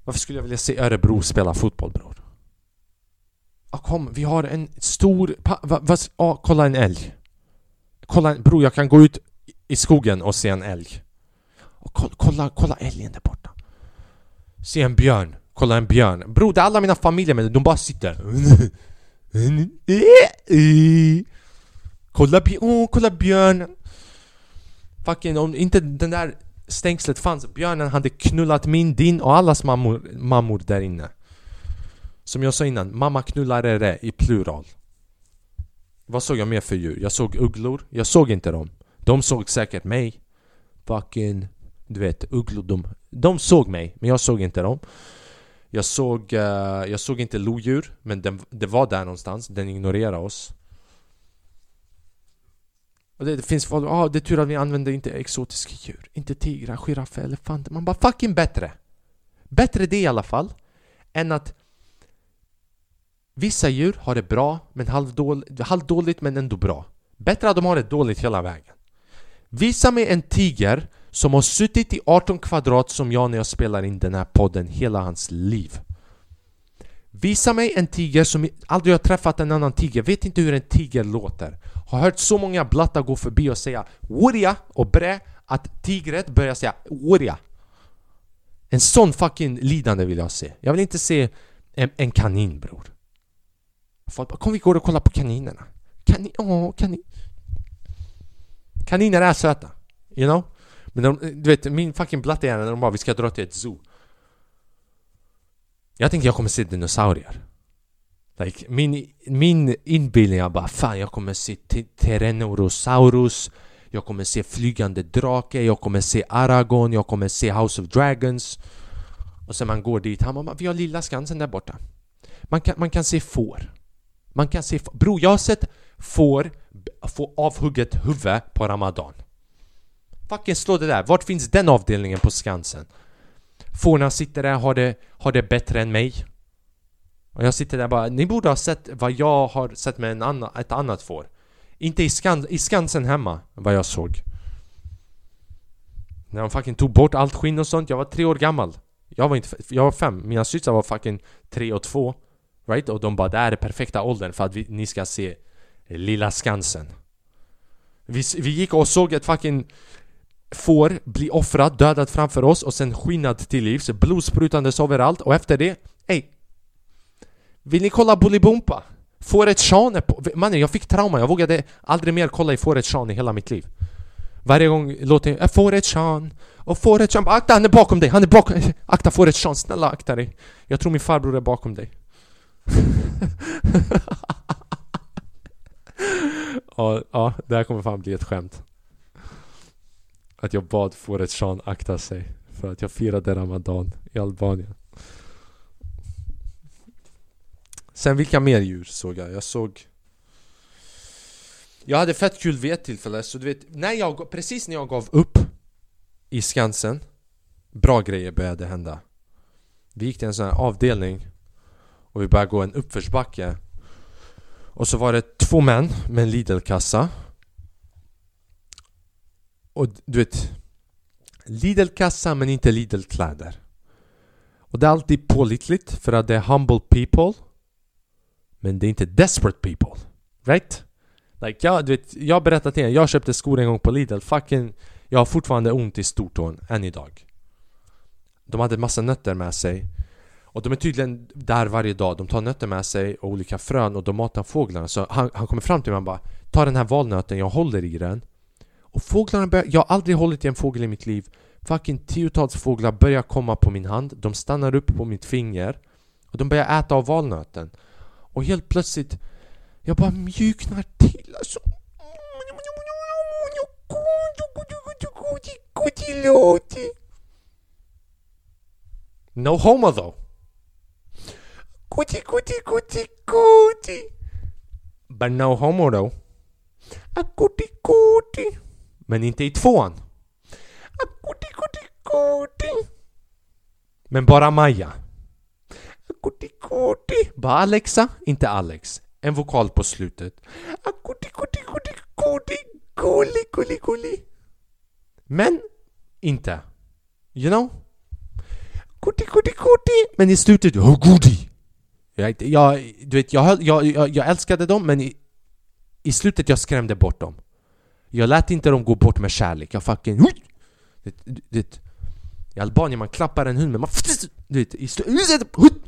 Speaker 1: Varför skulle jag vilja se Örebro spela fotboll bror? Ah, kom, vi har en stor... Pa, va, va, ah, kolla en älg. Kolla, bror jag kan gå ut i skogen och se en älg. Och kolla, kolla, kolla älgen där borta. Se en björn. Kolla en björn. Bror, det är alla mina familjemedlemmar, de bara sitter. kolla björn, oh, kolla björnen. Fucking om inte den där stängslet fanns, björnen hade knullat min, din och allas mammor, mammor där inne. Som jag sa innan, mamma knullar det i plural. Vad såg jag mer för djur? Jag såg ugglor, jag såg inte dem. De såg säkert mig. Fucking, du vet, ugglor, de, de såg mig, men jag såg inte dem. Jag såg, uh, jag såg inte lodjur, men den, det var där någonstans, den ignorerade oss. Och det, det finns folk, ah, det är tur att vi använder inte exotiska djur. Inte tigrar, giraffer, elefanter. Man bara fucking bättre! Bättre det i alla fall, än att Vissa djur har det bra, men halvdåligt, halvdåligt men ändå bra. Bättre att de har det dåligt hela vägen. Visa mig en tiger som har suttit i 18 kvadrat som jag när jag spelar in den här podden hela hans liv. Visa mig en tiger som aldrig har träffat en annan tiger, vet inte hur en tiger låter. Har hört så många blattar gå förbi och säga Woria och brä att tigret börjar säga Woria. En sån fucking lidande vill jag se. Jag vill inte se en, en kanin bror. Folk bara, kom vi går och kollar på kaninerna. Kanin, åh, kanin. Kaniner är söta. You know? Men de, du vet, min fucking blattehjärna när de bara vi ska dra till ett zoo. Jag tänkte jag kommer se dinosaurier. Like, min, min inbillning är bara fan jag kommer se Tyrannosaurus Jag kommer se flygande drake, jag kommer se Aragorn, jag kommer se House of Dragons Och sen man går dit, han bara vi har lilla Skansen där borta Man kan, man kan se får man kan se... Bro, jag har sett får få avhugget huvud på Ramadan. Fucking slå det där. Vart finns den avdelningen på Skansen? Fårna sitter där har det, har det bättre än mig. Och jag sitter där bara, ni borde ha sett vad jag har sett med en annan, ett annat får. Inte i, Skans, i Skansen hemma, vad jag såg. När de fucking tog bort allt skinn och sånt, jag var tre år gammal. Jag var inte, jag var fem, mina systrar var fucking tre och två. Right? Och de bara det här är perfekta åldern för att vi, ni ska se Lilla Skansen. Vi, vi gick och såg ett fucking får bli offrat, dödat framför oss och sen skinnad till livs, blodsprutandes överallt och efter det, ey Vill ni kolla Bolibompa? Fåret Sean är på... Mannen, jag fick trauma, jag vågade aldrig mer kolla i Fåret Sean i hela mitt liv Varje gång låter jag äh, Fåret Sean och Fåret Sean, akta han är bakom dig, han är bakom... Akta Fåret Sean, snälla akta dig Jag tror min farbror är bakom dig ja, ja, det här kommer fan bli ett skämt. Att jag bad fåret Sean akta sig för att jag firade Ramadan i Albanien. Sen vilka mer djur såg jag? Jag såg... Jag hade fett kul vid ett tillfälle, så du vet, när jag, precis när jag gav upp i Skansen Bra grejer började hända Vi gick till en sån här avdelning och vi började gå en uppförsbacke. Och så var det två män med en Lidl-kassa. Och du vet Lidl-kassa men inte Lidl-kläder. Och det är alltid pålitligt för att det är humble people Men det är inte desperate people Right? Like, jag, du vet, jag har berättat till er, jag köpte skor en gång på Lidl. Fucking Jag har fortfarande ont i stortån, än idag. De hade massa nötter med sig och de är tydligen där varje dag, de tar nötter med sig och olika frön och de matar fåglarna. Så han, han kommer fram till mig och bara Ta den här valnöten, jag håller i den. Och fåglarna börjar, jag har aldrig hållit i en fågel i mitt liv. Fucking tiotals fåglar börjar komma på min hand. De stannar upp på mitt finger Och de börjar äta av valnöten. Och helt plötsligt Jag bara mjuknar till alltså. No homo though. Kuti, kuti, kuti, kuti. But no homo though. A kuti, kuti. Men inte i tvåan. A kuti, kuti, kuti. Men bara Maja. A kuti, kuti. Bara Alexa, inte Alex. En vokal på slutet. A kuti, kuti, kuti, kuti. Gulli, gulli, gulli. Men inte. You know? Kuti, kuti, kuti. Men i slutet, oh gudi. Jag, jag, du vet, jag, jag, jag, jag älskade dem men i, i slutet jag skrämde bort dem. Jag lät inte dem gå bort med kärlek. Jag fucking... Det, det, I Albanien man klappar en hund men man... Du vet, i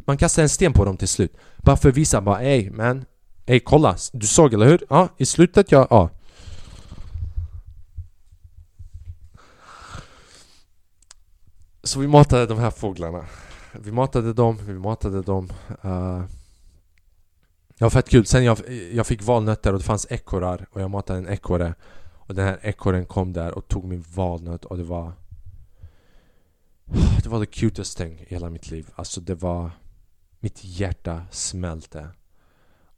Speaker 1: man kastar en sten på dem till slut. Bara för att visa bara ey man. Ey kolla, du såg eller hur? Ja, i slutet jag... Ja. Så vi matade de här fåglarna. Vi matade dem, vi matade dem. Uh, det var fett kul. Sen jag, jag fick valnötter och det fanns ekorrar och jag matade en ekorre. Och den här ekorren kom där och tog min valnöt och det var... Det var the cutest thing i hela mitt liv. Alltså det var... Mitt hjärta smälte.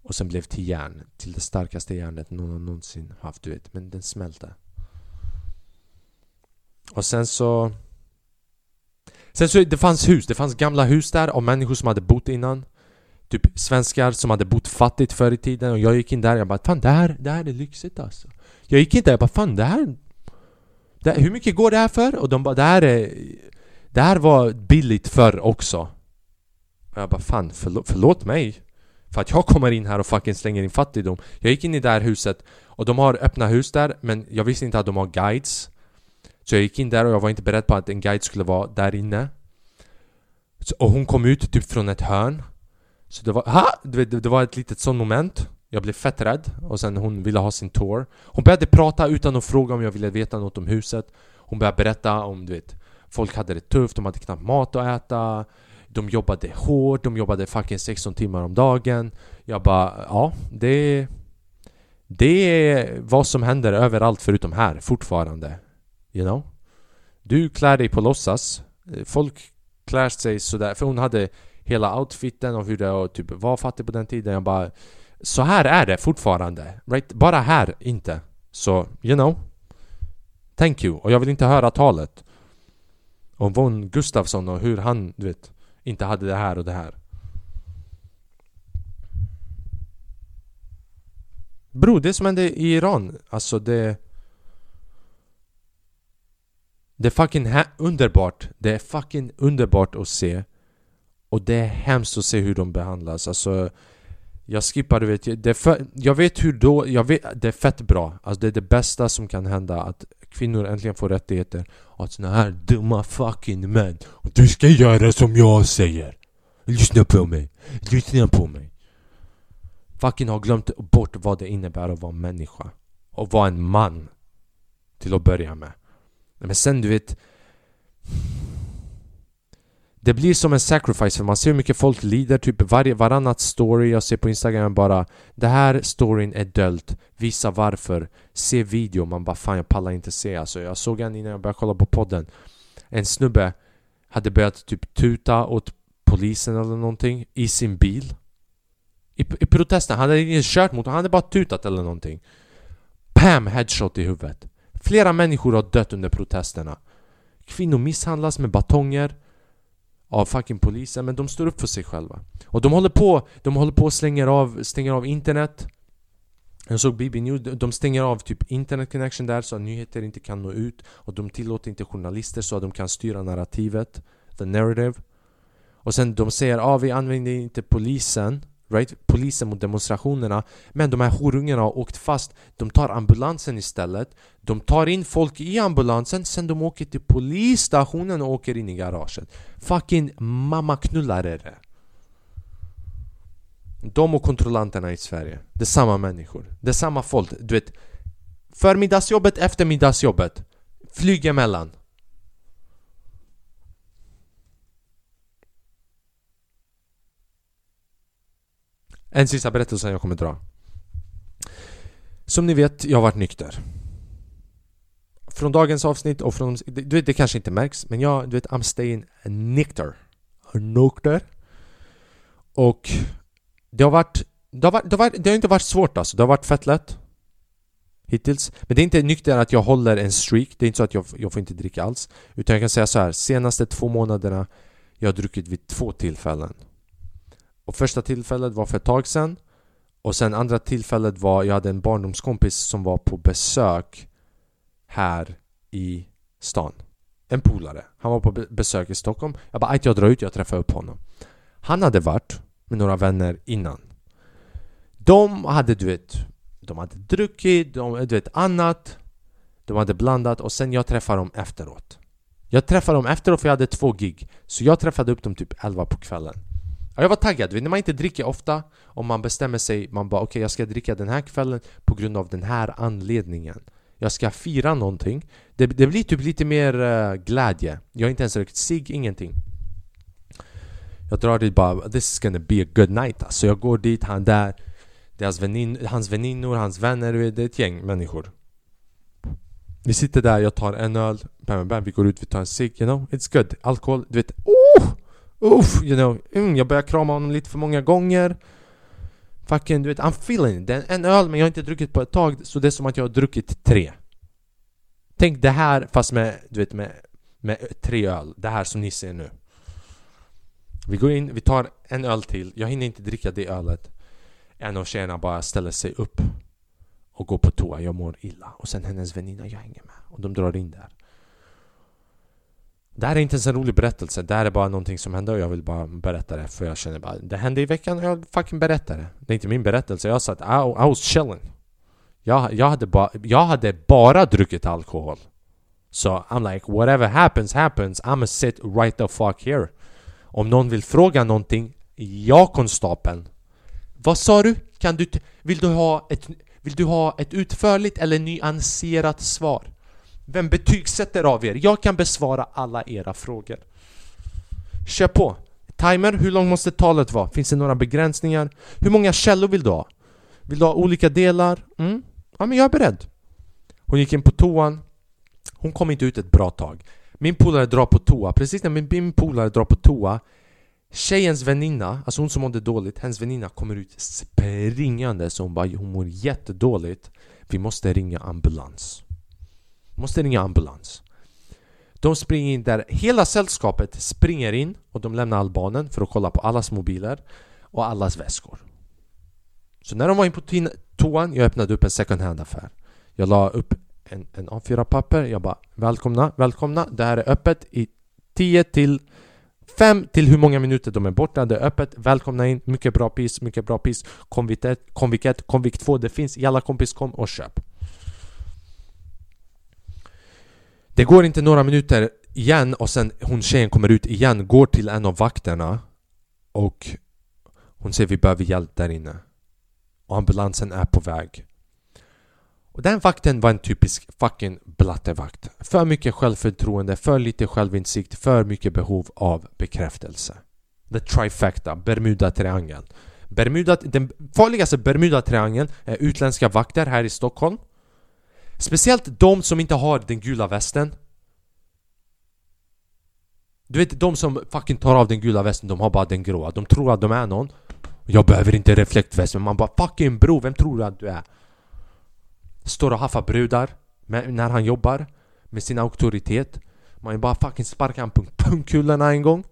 Speaker 1: Och sen blev till järn. Till det starkaste järnet någon någonsin haft, du vet. Men den smälte. Och sen så... Sen så det fanns hus, det fanns gamla hus där av människor som hade bott innan. Typ svenskar som hade bott fattigt förr i tiden och jag gick in där och jag bara Fan det här, det här är lyxigt alltså. Jag gick in där och jag bara Fan det här, det Hur mycket går det här för? Och de bara Det här är Det här var billigt förr också. Och jag bara Fan förlåt, förlåt mig För att jag kommer in här och fucking slänger in fattigdom. Jag gick in i det här huset Och de har öppna hus där men jag visste inte att de har guides så jag gick in där och jag var inte beredd på att en guide skulle vara där inne. Och hon kom ut typ från ett hörn. Så det var, ha! Det, det, det var ett litet sånt moment. Jag blev fett rädd. Och sen hon ville ha sin tour. Hon började prata utan att fråga om jag ville veta något om huset. Hon började berätta om, du vet Folk hade det tufft, de hade knappt mat att äta. De jobbade hårt, de jobbade fucking 16 timmar om dagen. Jag bara, ja det Det är vad som händer överallt förutom här fortfarande. You know? Du klär dig på låtsas. Folk klär sig sådär, för hon hade hela outfiten och hur det typ var fattig på den tiden. Jag bara Så här är det fortfarande, right? Bara här, inte. Så, you know? Thank you, och jag vill inte höra talet Om Von Gustafsson och hur han, du vet Inte hade det här och det här. Bro, det som hände i Iran, alltså det det är fucking underbart. Det är fucking underbart att se. Och det är hemskt att se hur de behandlas. Alltså, jag skippar, du vet. Det för, jag vet hur då... Jag vet, det är fett bra. Alltså det är det bästa som kan hända. Att kvinnor äntligen får rättigheter. Och att såna här dumma fucking män. Du ska göra som jag säger. Lyssna på mig. Lyssna på mig. Fucking har glömt bort vad det innebär att vara människa. Och vara en man. Till att börja med. Men sen du vet det blir som en sacrifice för man ser hur mycket folk lider, typ varje, varannat story jag ser på Instagram bara Det här storyn är dölt, visa varför, se video, man bara fan jag pallar inte se. Alltså Jag såg en innan jag började kolla på podden. En snubbe hade börjat typ tuta åt polisen eller någonting i sin bil. I, i protesten, han hade inte kört mot han hade bara tutat eller någonting. Pam headshot i huvudet. Flera människor har dött under protesterna. Kvinnor misshandlas med batonger av fucking polisen, men de står upp för sig själva. Och de håller på, de håller på och slänger av, stänger av internet. Jag såg BB News, de stänger av typ internet connection där så att nyheter inte kan nå ut. Och de tillåter inte journalister så att de kan styra narrativet, the narrative. Och sen de säger ah, vi använder inte polisen right? polisen mot demonstrationerna. Men de här horungarna har åkt fast. De tar ambulansen istället. De tar in folk i ambulansen. Sen de åker till polisstationen och åker in i garaget. Fucking mammaknullare. Är det De och kontrollanterna i Sverige. Det är samma människor. Det är samma folk, du vet Förmiddagsjobbet, eftermiddagsjobbet. Flyg emellan. En sista berättelse jag kommer dra. Som ni vet, jag har varit nykter. Från dagens avsnitt och från... Du vet, det kanske inte märks, men jag, du vet, I'm staying nykter. nokter. Och det har varit det har, varit, det, har varit, det har inte varit svårt alltså, det har varit fett lätt Hittills. Men det är inte nykter att jag håller en streak, det är inte så att jag, jag får inte dricka alls Utan jag kan säga så här, senaste två månaderna Jag har druckit vid två tillfällen och första tillfället var för ett tag sedan. Och sen andra tillfället var, jag hade en barndomskompis som var på besök Här i stan. En polare, han var på besök i Stockholm. Jag bara, jag drar ut, jag träffar upp honom. Han hade varit med några vänner innan. De hade du vet, de hade druckit, de, du vet annat. De hade blandat och sen jag träffade dem efteråt. Jag träffade dem efteråt för jag hade två gig. Så jag träffade upp dem typ 11 på kvällen. Ja, jag var taggad, när man inte dricker ofta och man bestämmer sig, man bara okej okay, jag ska dricka den här kvällen på grund av den här anledningen. Jag ska fira någonting. Det, det blir typ lite mer uh, glädje. Jag har inte ens rökt cigg, ingenting. Jag drar dit bara, this is gonna be a good night. Alltså Jag går dit, han där det är hans, vänin, hans väninnor, hans vänner, det är ett gäng människor. Vi sitter där, jag tar en öl, bam, bam, vi går ut, vi tar en cigg, you know, it's good. Alkohol, du vet, oh! Uff, you know, mm, jag börjar krama honom lite för många gånger Fucking, du vet, I'm feeling it. Det är en öl men jag har inte druckit på ett tag så det är som att jag har druckit tre Tänk det här fast med, du vet, med, med tre öl, det här som ni ser nu Vi går in, vi tar en öl till, jag hinner inte dricka det ölet en av tjejerna bara ställer sig upp och går på toa, jag mår illa. Och sen hennes väninna, jag hänger med. Och de drar in där. Det här är inte ens en rolig berättelse, det här är bara någonting som hände och jag vill bara berätta det för jag känner bara Det hände i veckan och jag fucking berättar det. Det är inte min berättelse, jag sa att I, I was chilling. Jag, jag, hade ba, jag hade bara druckit alkohol. Så so I'm like whatever happens happens. I'ma sit right the fuck here. Om någon vill fråga någonting Ja konstapeln. Vad sa du? Kan du vill, du ha ett, vill du ha ett utförligt eller nyanserat svar? Vem betygsätter av er? Jag kan besvara alla era frågor. Kör på! Timer, hur långt måste talet vara? Finns det några begränsningar? Hur många källor vill du ha? Vill du ha olika delar? Mm? Ja men jag är beredd. Hon gick in på toan. Hon kom inte ut ett bra tag. Min polare drar på toa. Precis när min, min polare drar på toa Tjejens väninna, alltså hon som mådde dåligt, hennes väninna kommer ut springande så hon bara hon mår jättedåligt Vi måste ringa ambulans Måste ringa ambulans. De springer in där, hela sällskapet springer in och de lämnar albanen för att kolla på allas mobiler och allas väskor. Så när de var in på toan, jag öppnade upp en second hand affär. Jag la upp en, en A4-papper, jag bara Välkomna, välkomna, det här är öppet i 10 till 5 till hur många minuter de är borta, det är öppet, välkomna in, mycket bra pris, mycket bra pris. Konvikt 1, Konvikt 1, Konvikt 2, det finns, jalla kompis kom och köp. Det går inte några minuter igen och sen hon tjejen kommer ut igen, går till en av vakterna och hon säger vi behöver hjälp där inne och ambulansen är på väg och den vakten var en typisk fucking blattevakt. För mycket självförtroende, för lite självinsikt, för mycket behov av bekräftelse. The trifecta, Bermuda-triangeln. Bermuda, den farligaste Bermuda-triangeln är utländska vakter här i Stockholm. Speciellt de som inte har den gula västen. Du vet de som fucking tar av den gula västen, de har bara den gråa. De tror att de är någon. Jag behöver inte reflektväst, men man bara fucking bro, vem tror du att du är? Står och haffar brudar med, när han jobbar med sin auktoritet Man vill bara fucking sparka han pungkulorna en gång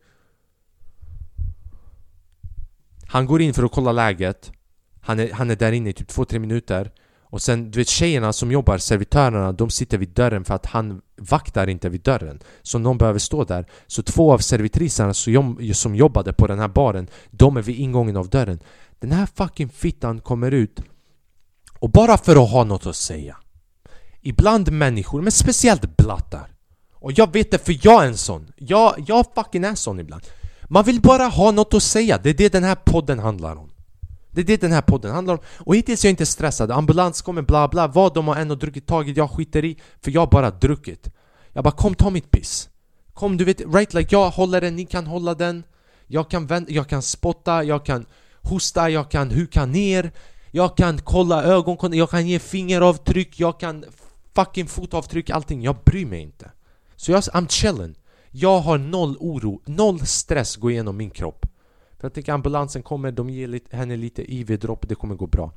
Speaker 1: Han går in för att kolla läget Han är, han är där inne i typ 2-3 minuter och sen, du vet tjejerna som jobbar, servitörerna, de sitter vid dörren för att han vaktar inte vid dörren. Så någon behöver stå där. Så två av servitriserna som jobbade på den här baren De är vid ingången av dörren. Den här fucking fittan kommer ut och bara för att ha något att säga. Ibland människor, men speciellt blattar. Och jag vet det för jag är en sån. Jag, jag fucking är sån ibland. Man vill bara ha något att säga, det är det den här podden handlar om. Det är det den här podden handlar om Och hittills är jag inte stressad, ambulans kommer bla bla Vad de har än druckit taget, jag skiter i För jag har bara druckit Jag bara kom ta mitt piss Kom du vet, right like jag håller den, ni kan hålla den Jag kan vända, jag kan spotta, jag kan hosta, jag kan huka ner jag kan kolla ögonkontakt, jag kan ge fingeravtryck, jag kan fucking fotavtryck, allting. Jag bryr mig inte. Så jag, I'm chilling. Jag har noll oro, noll stress gå igenom min kropp. För jag tänker ambulansen kommer, de ger lite, henne lite IV-dropp, det kommer gå bra.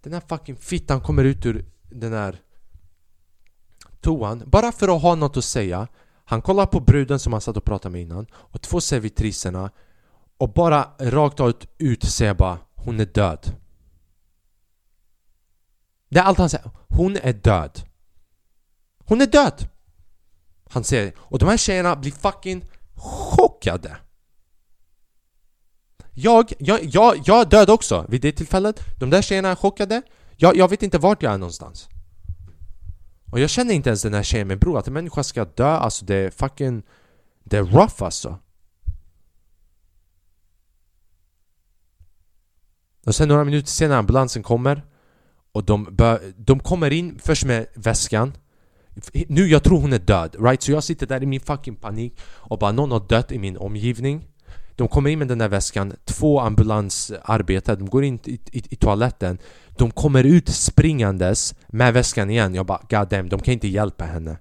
Speaker 1: Den här fucking fittan kommer ut ur den här toan bara för att ha något att säga. Han kollar på bruden som han satt och pratade med innan och två servitriserna och bara rakt ut, ut säger bara Hon är död. Det är allt han säger. Hon är död. Hon är död! Han säger Och de här tjejerna blir fucking chockade. Jag, jag, jag, jag är död också vid det tillfället. De där tjejerna är chockade. Jag, jag vet inte vart jag är någonstans. Och jag känner inte ens den här tjejen med bror, att en människa ska dö, alltså det är fucking... Det är rough alltså. Och sen några minuter senare ambulansen kommer och de, bör, de kommer in först med väskan Nu jag tror hon är död, right? Så jag sitter där i min fucking panik och bara någon har dött i min omgivning de kommer in med den där väskan, två ambulansarbetare, de går in i, i, i toaletten. De kommer ut springandes med väskan igen, jag bara god damn, de kan inte hjälpa henne.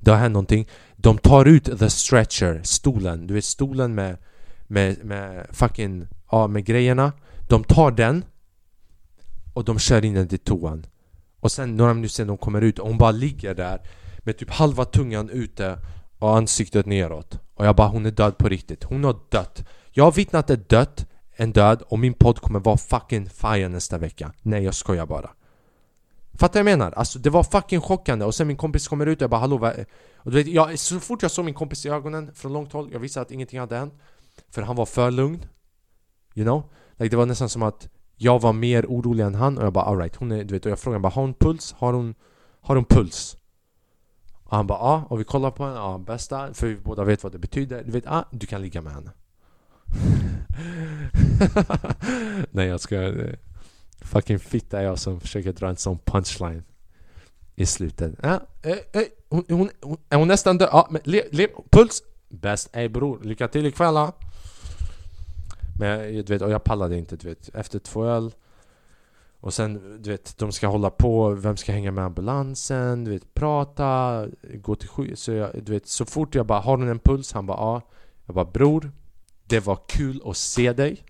Speaker 1: Det har hänt någonting. De tar ut the stretcher, stolen, du vet stolen med, med, med fucking, ja med grejerna. De tar den och de kör in den till toan. Och sen några minuter sen de kommer ut. Och hon bara ligger där med typ halva tungan ute och ansiktet neråt. Och jag bara hon är död på riktigt. Hon har dött. Jag har vittnat ett dött, en död och min podd kommer vara fucking fire nästa vecka. Nej jag skojar bara. Fattar jag menar? Alltså det var fucking chockande och sen min kompis kommer ut och jag bara hallå vad och du vet, jag, så fort jag såg min kompis i ögonen från långt håll, jag visste att ingenting hade hänt För han var för lugn You know? Like, det var nästan som att jag var mer orolig än han och jag bara alright, hon är, du vet, och jag frågade bara har hon puls? Har hon, har hon puls? Och han bara ja, och vi kollar på henne, ja bästa, för vi båda vet vad det betyder Du vet, ah, du kan ligga med henne Nej jag ska eh, Fucking fitta är jag som försöker dra en sån punchline I slutet ja, eh, eh, hon, hon, hon, Är hon nästan död? Ja, men le, le, puls! Bäst, ey bror, lycka till ikväll ha men jag, du vet, och jag pallade inte, du vet. Efter två öl och sen, du vet, de ska hålla på, vem ska hänga med ambulansen, du vet, prata, gå till sjuk... Så jag, du vet, så fort jag bara, har hon en puls? Han bara, ja. Jag bara, bror, det var kul att se dig.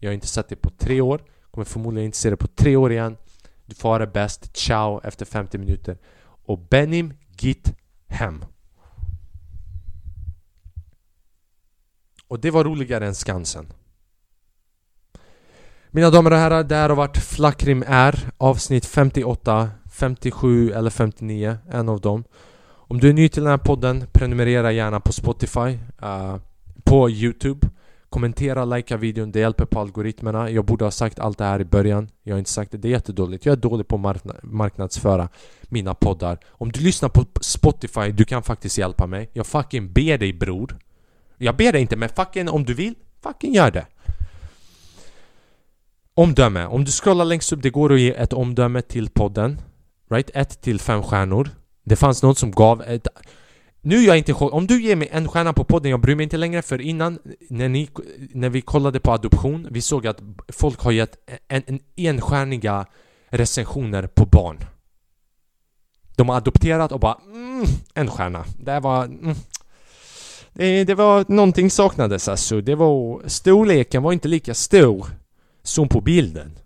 Speaker 1: Jag har inte sett dig på tre år. Kommer förmodligen inte se dig på tre år igen. Du får ha det bäst. Ciao efter 50 minuter. Och Benim, git hem. Och det var roligare än Skansen. Mina damer och herrar, det här har varit Flackrim R avsnitt 58, 57 eller 59, en av dem. Om du är ny till den här podden, prenumerera gärna på Spotify, uh, på Youtube. Kommentera, likea videon, det hjälper på algoritmerna. Jag borde ha sagt allt det här i början. Jag har inte sagt det, det är jättedåligt. Jag är dålig på att marknadsföra mina poddar. Om du lyssnar på Spotify, du kan faktiskt hjälpa mig. Jag fucking ber dig bror. Jag ber dig inte, men fucking om du vill, fucking gör det. Omdöme. Om du scrollar längst upp, det går att ge ett omdöme till podden. Right? Ett till fem stjärnor. Det fanns något som gav ett... Nu är jag inte chockad. Om du ger mig en stjärna på podden, jag bryr mig inte längre för innan när, ni, när vi kollade på adoption, vi såg att folk har gett en, en enstjärniga recensioner på barn. De har adopterat och bara mm, en stjärna. Det var... Mm, det, det var någonting saknades alltså. Det var... Storleken var inte lika stor som på bilden.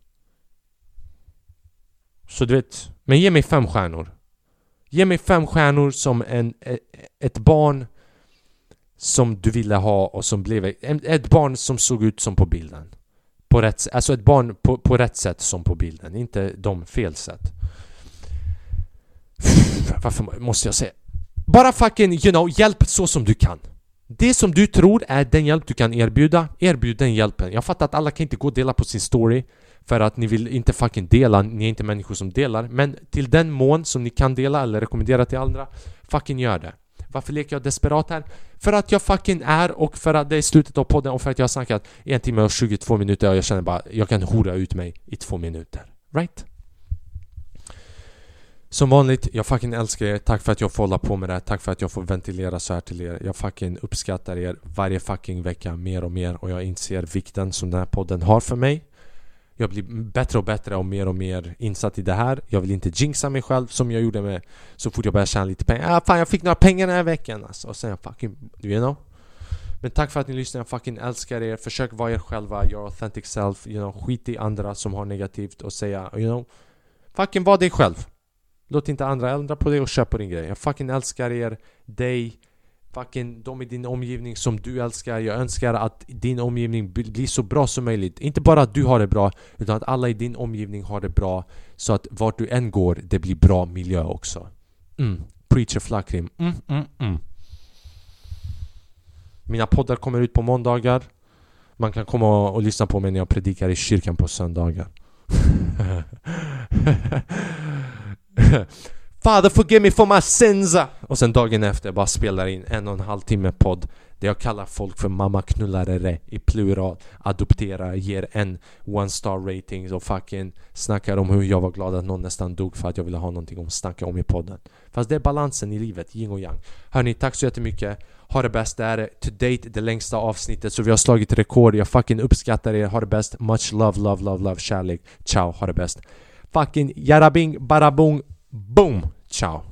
Speaker 1: Så du vet, men ge mig fem stjärnor. Ge mig fem stjärnor som en, e, ett barn som du ville ha och som blev ett barn som såg ut som på bilden. På rätt, alltså ett barn på, på rätt sätt som på bilden, inte de fel sätt. Varför måste jag säga? Bara fucking, you know, hjälp så som du kan. Det som du tror är den hjälp du kan erbjuda, erbjud den hjälpen. Jag fattar att alla kan inte gå och dela på sin story för att ni vill inte fucking dela, ni är inte människor som delar. Men till den mån som ni kan dela eller rekommendera till andra, fucking gör det. Varför leker jag desperat här? För att jag fucking är och för att det är slutet av podden och för att jag har snackat en timme och 22 minuter och jag känner bara jag kan hora ut mig i två minuter. Right? Som vanligt, jag fucking älskar er. Tack för att jag får hålla på med det här. Tack för att jag får ventilera så här till er. Jag fucking uppskattar er varje fucking vecka mer och mer och jag inser vikten som den här podden har för mig. Jag blir bättre och bättre och mer och mer insatt i det här Jag vill inte jinxa mig själv som jag gjorde med Så fort jag började tjäna lite pengar ah, Fan jag fick några pengar den här veckan alltså. Och sen fucking, you know men tack för att ni lyssnar, jag fucking älskar er Försök vara er själva, your authentic self you know, Skit i andra som har negativt och säga, you know Fucking var dig själv Låt inte andra ändra på dig och köp på din grej. Jag fucking älskar er, dig Fucking de i din omgivning som du älskar. Jag önskar att din omgivning blir så bra som möjligt. Inte bara att du har det bra Utan att alla i din omgivning har det bra Så att vart du än går, det blir bra miljö också. Mm. Preacher Flakrim. Mm, mm, mm. Mina poddar kommer ut på måndagar. Man kan komma och, och lyssna på mig när jag predikar i kyrkan på söndagar. Father forgive me for my sins! Och sen dagen efter bara spelar in en och en halv timme podd Där jag kallar folk för mamma-knullare i plural Adopterar, ger en one star rating och fucking snackar om hur jag var glad att någon nästan dog för att jag ville ha någonting att snacka om i podden. Fast det är balansen i livet, yin och yang. Hörni, tack så jättemycket. Ha det bäst, det här är to date det längsta avsnittet så vi har slagit rekord. Jag fucking uppskattar er, ha det bäst. Much love, love, love, love, kärlek. Ciao, ha det bäst. Fucking jarabing, barabung, boom! Ciao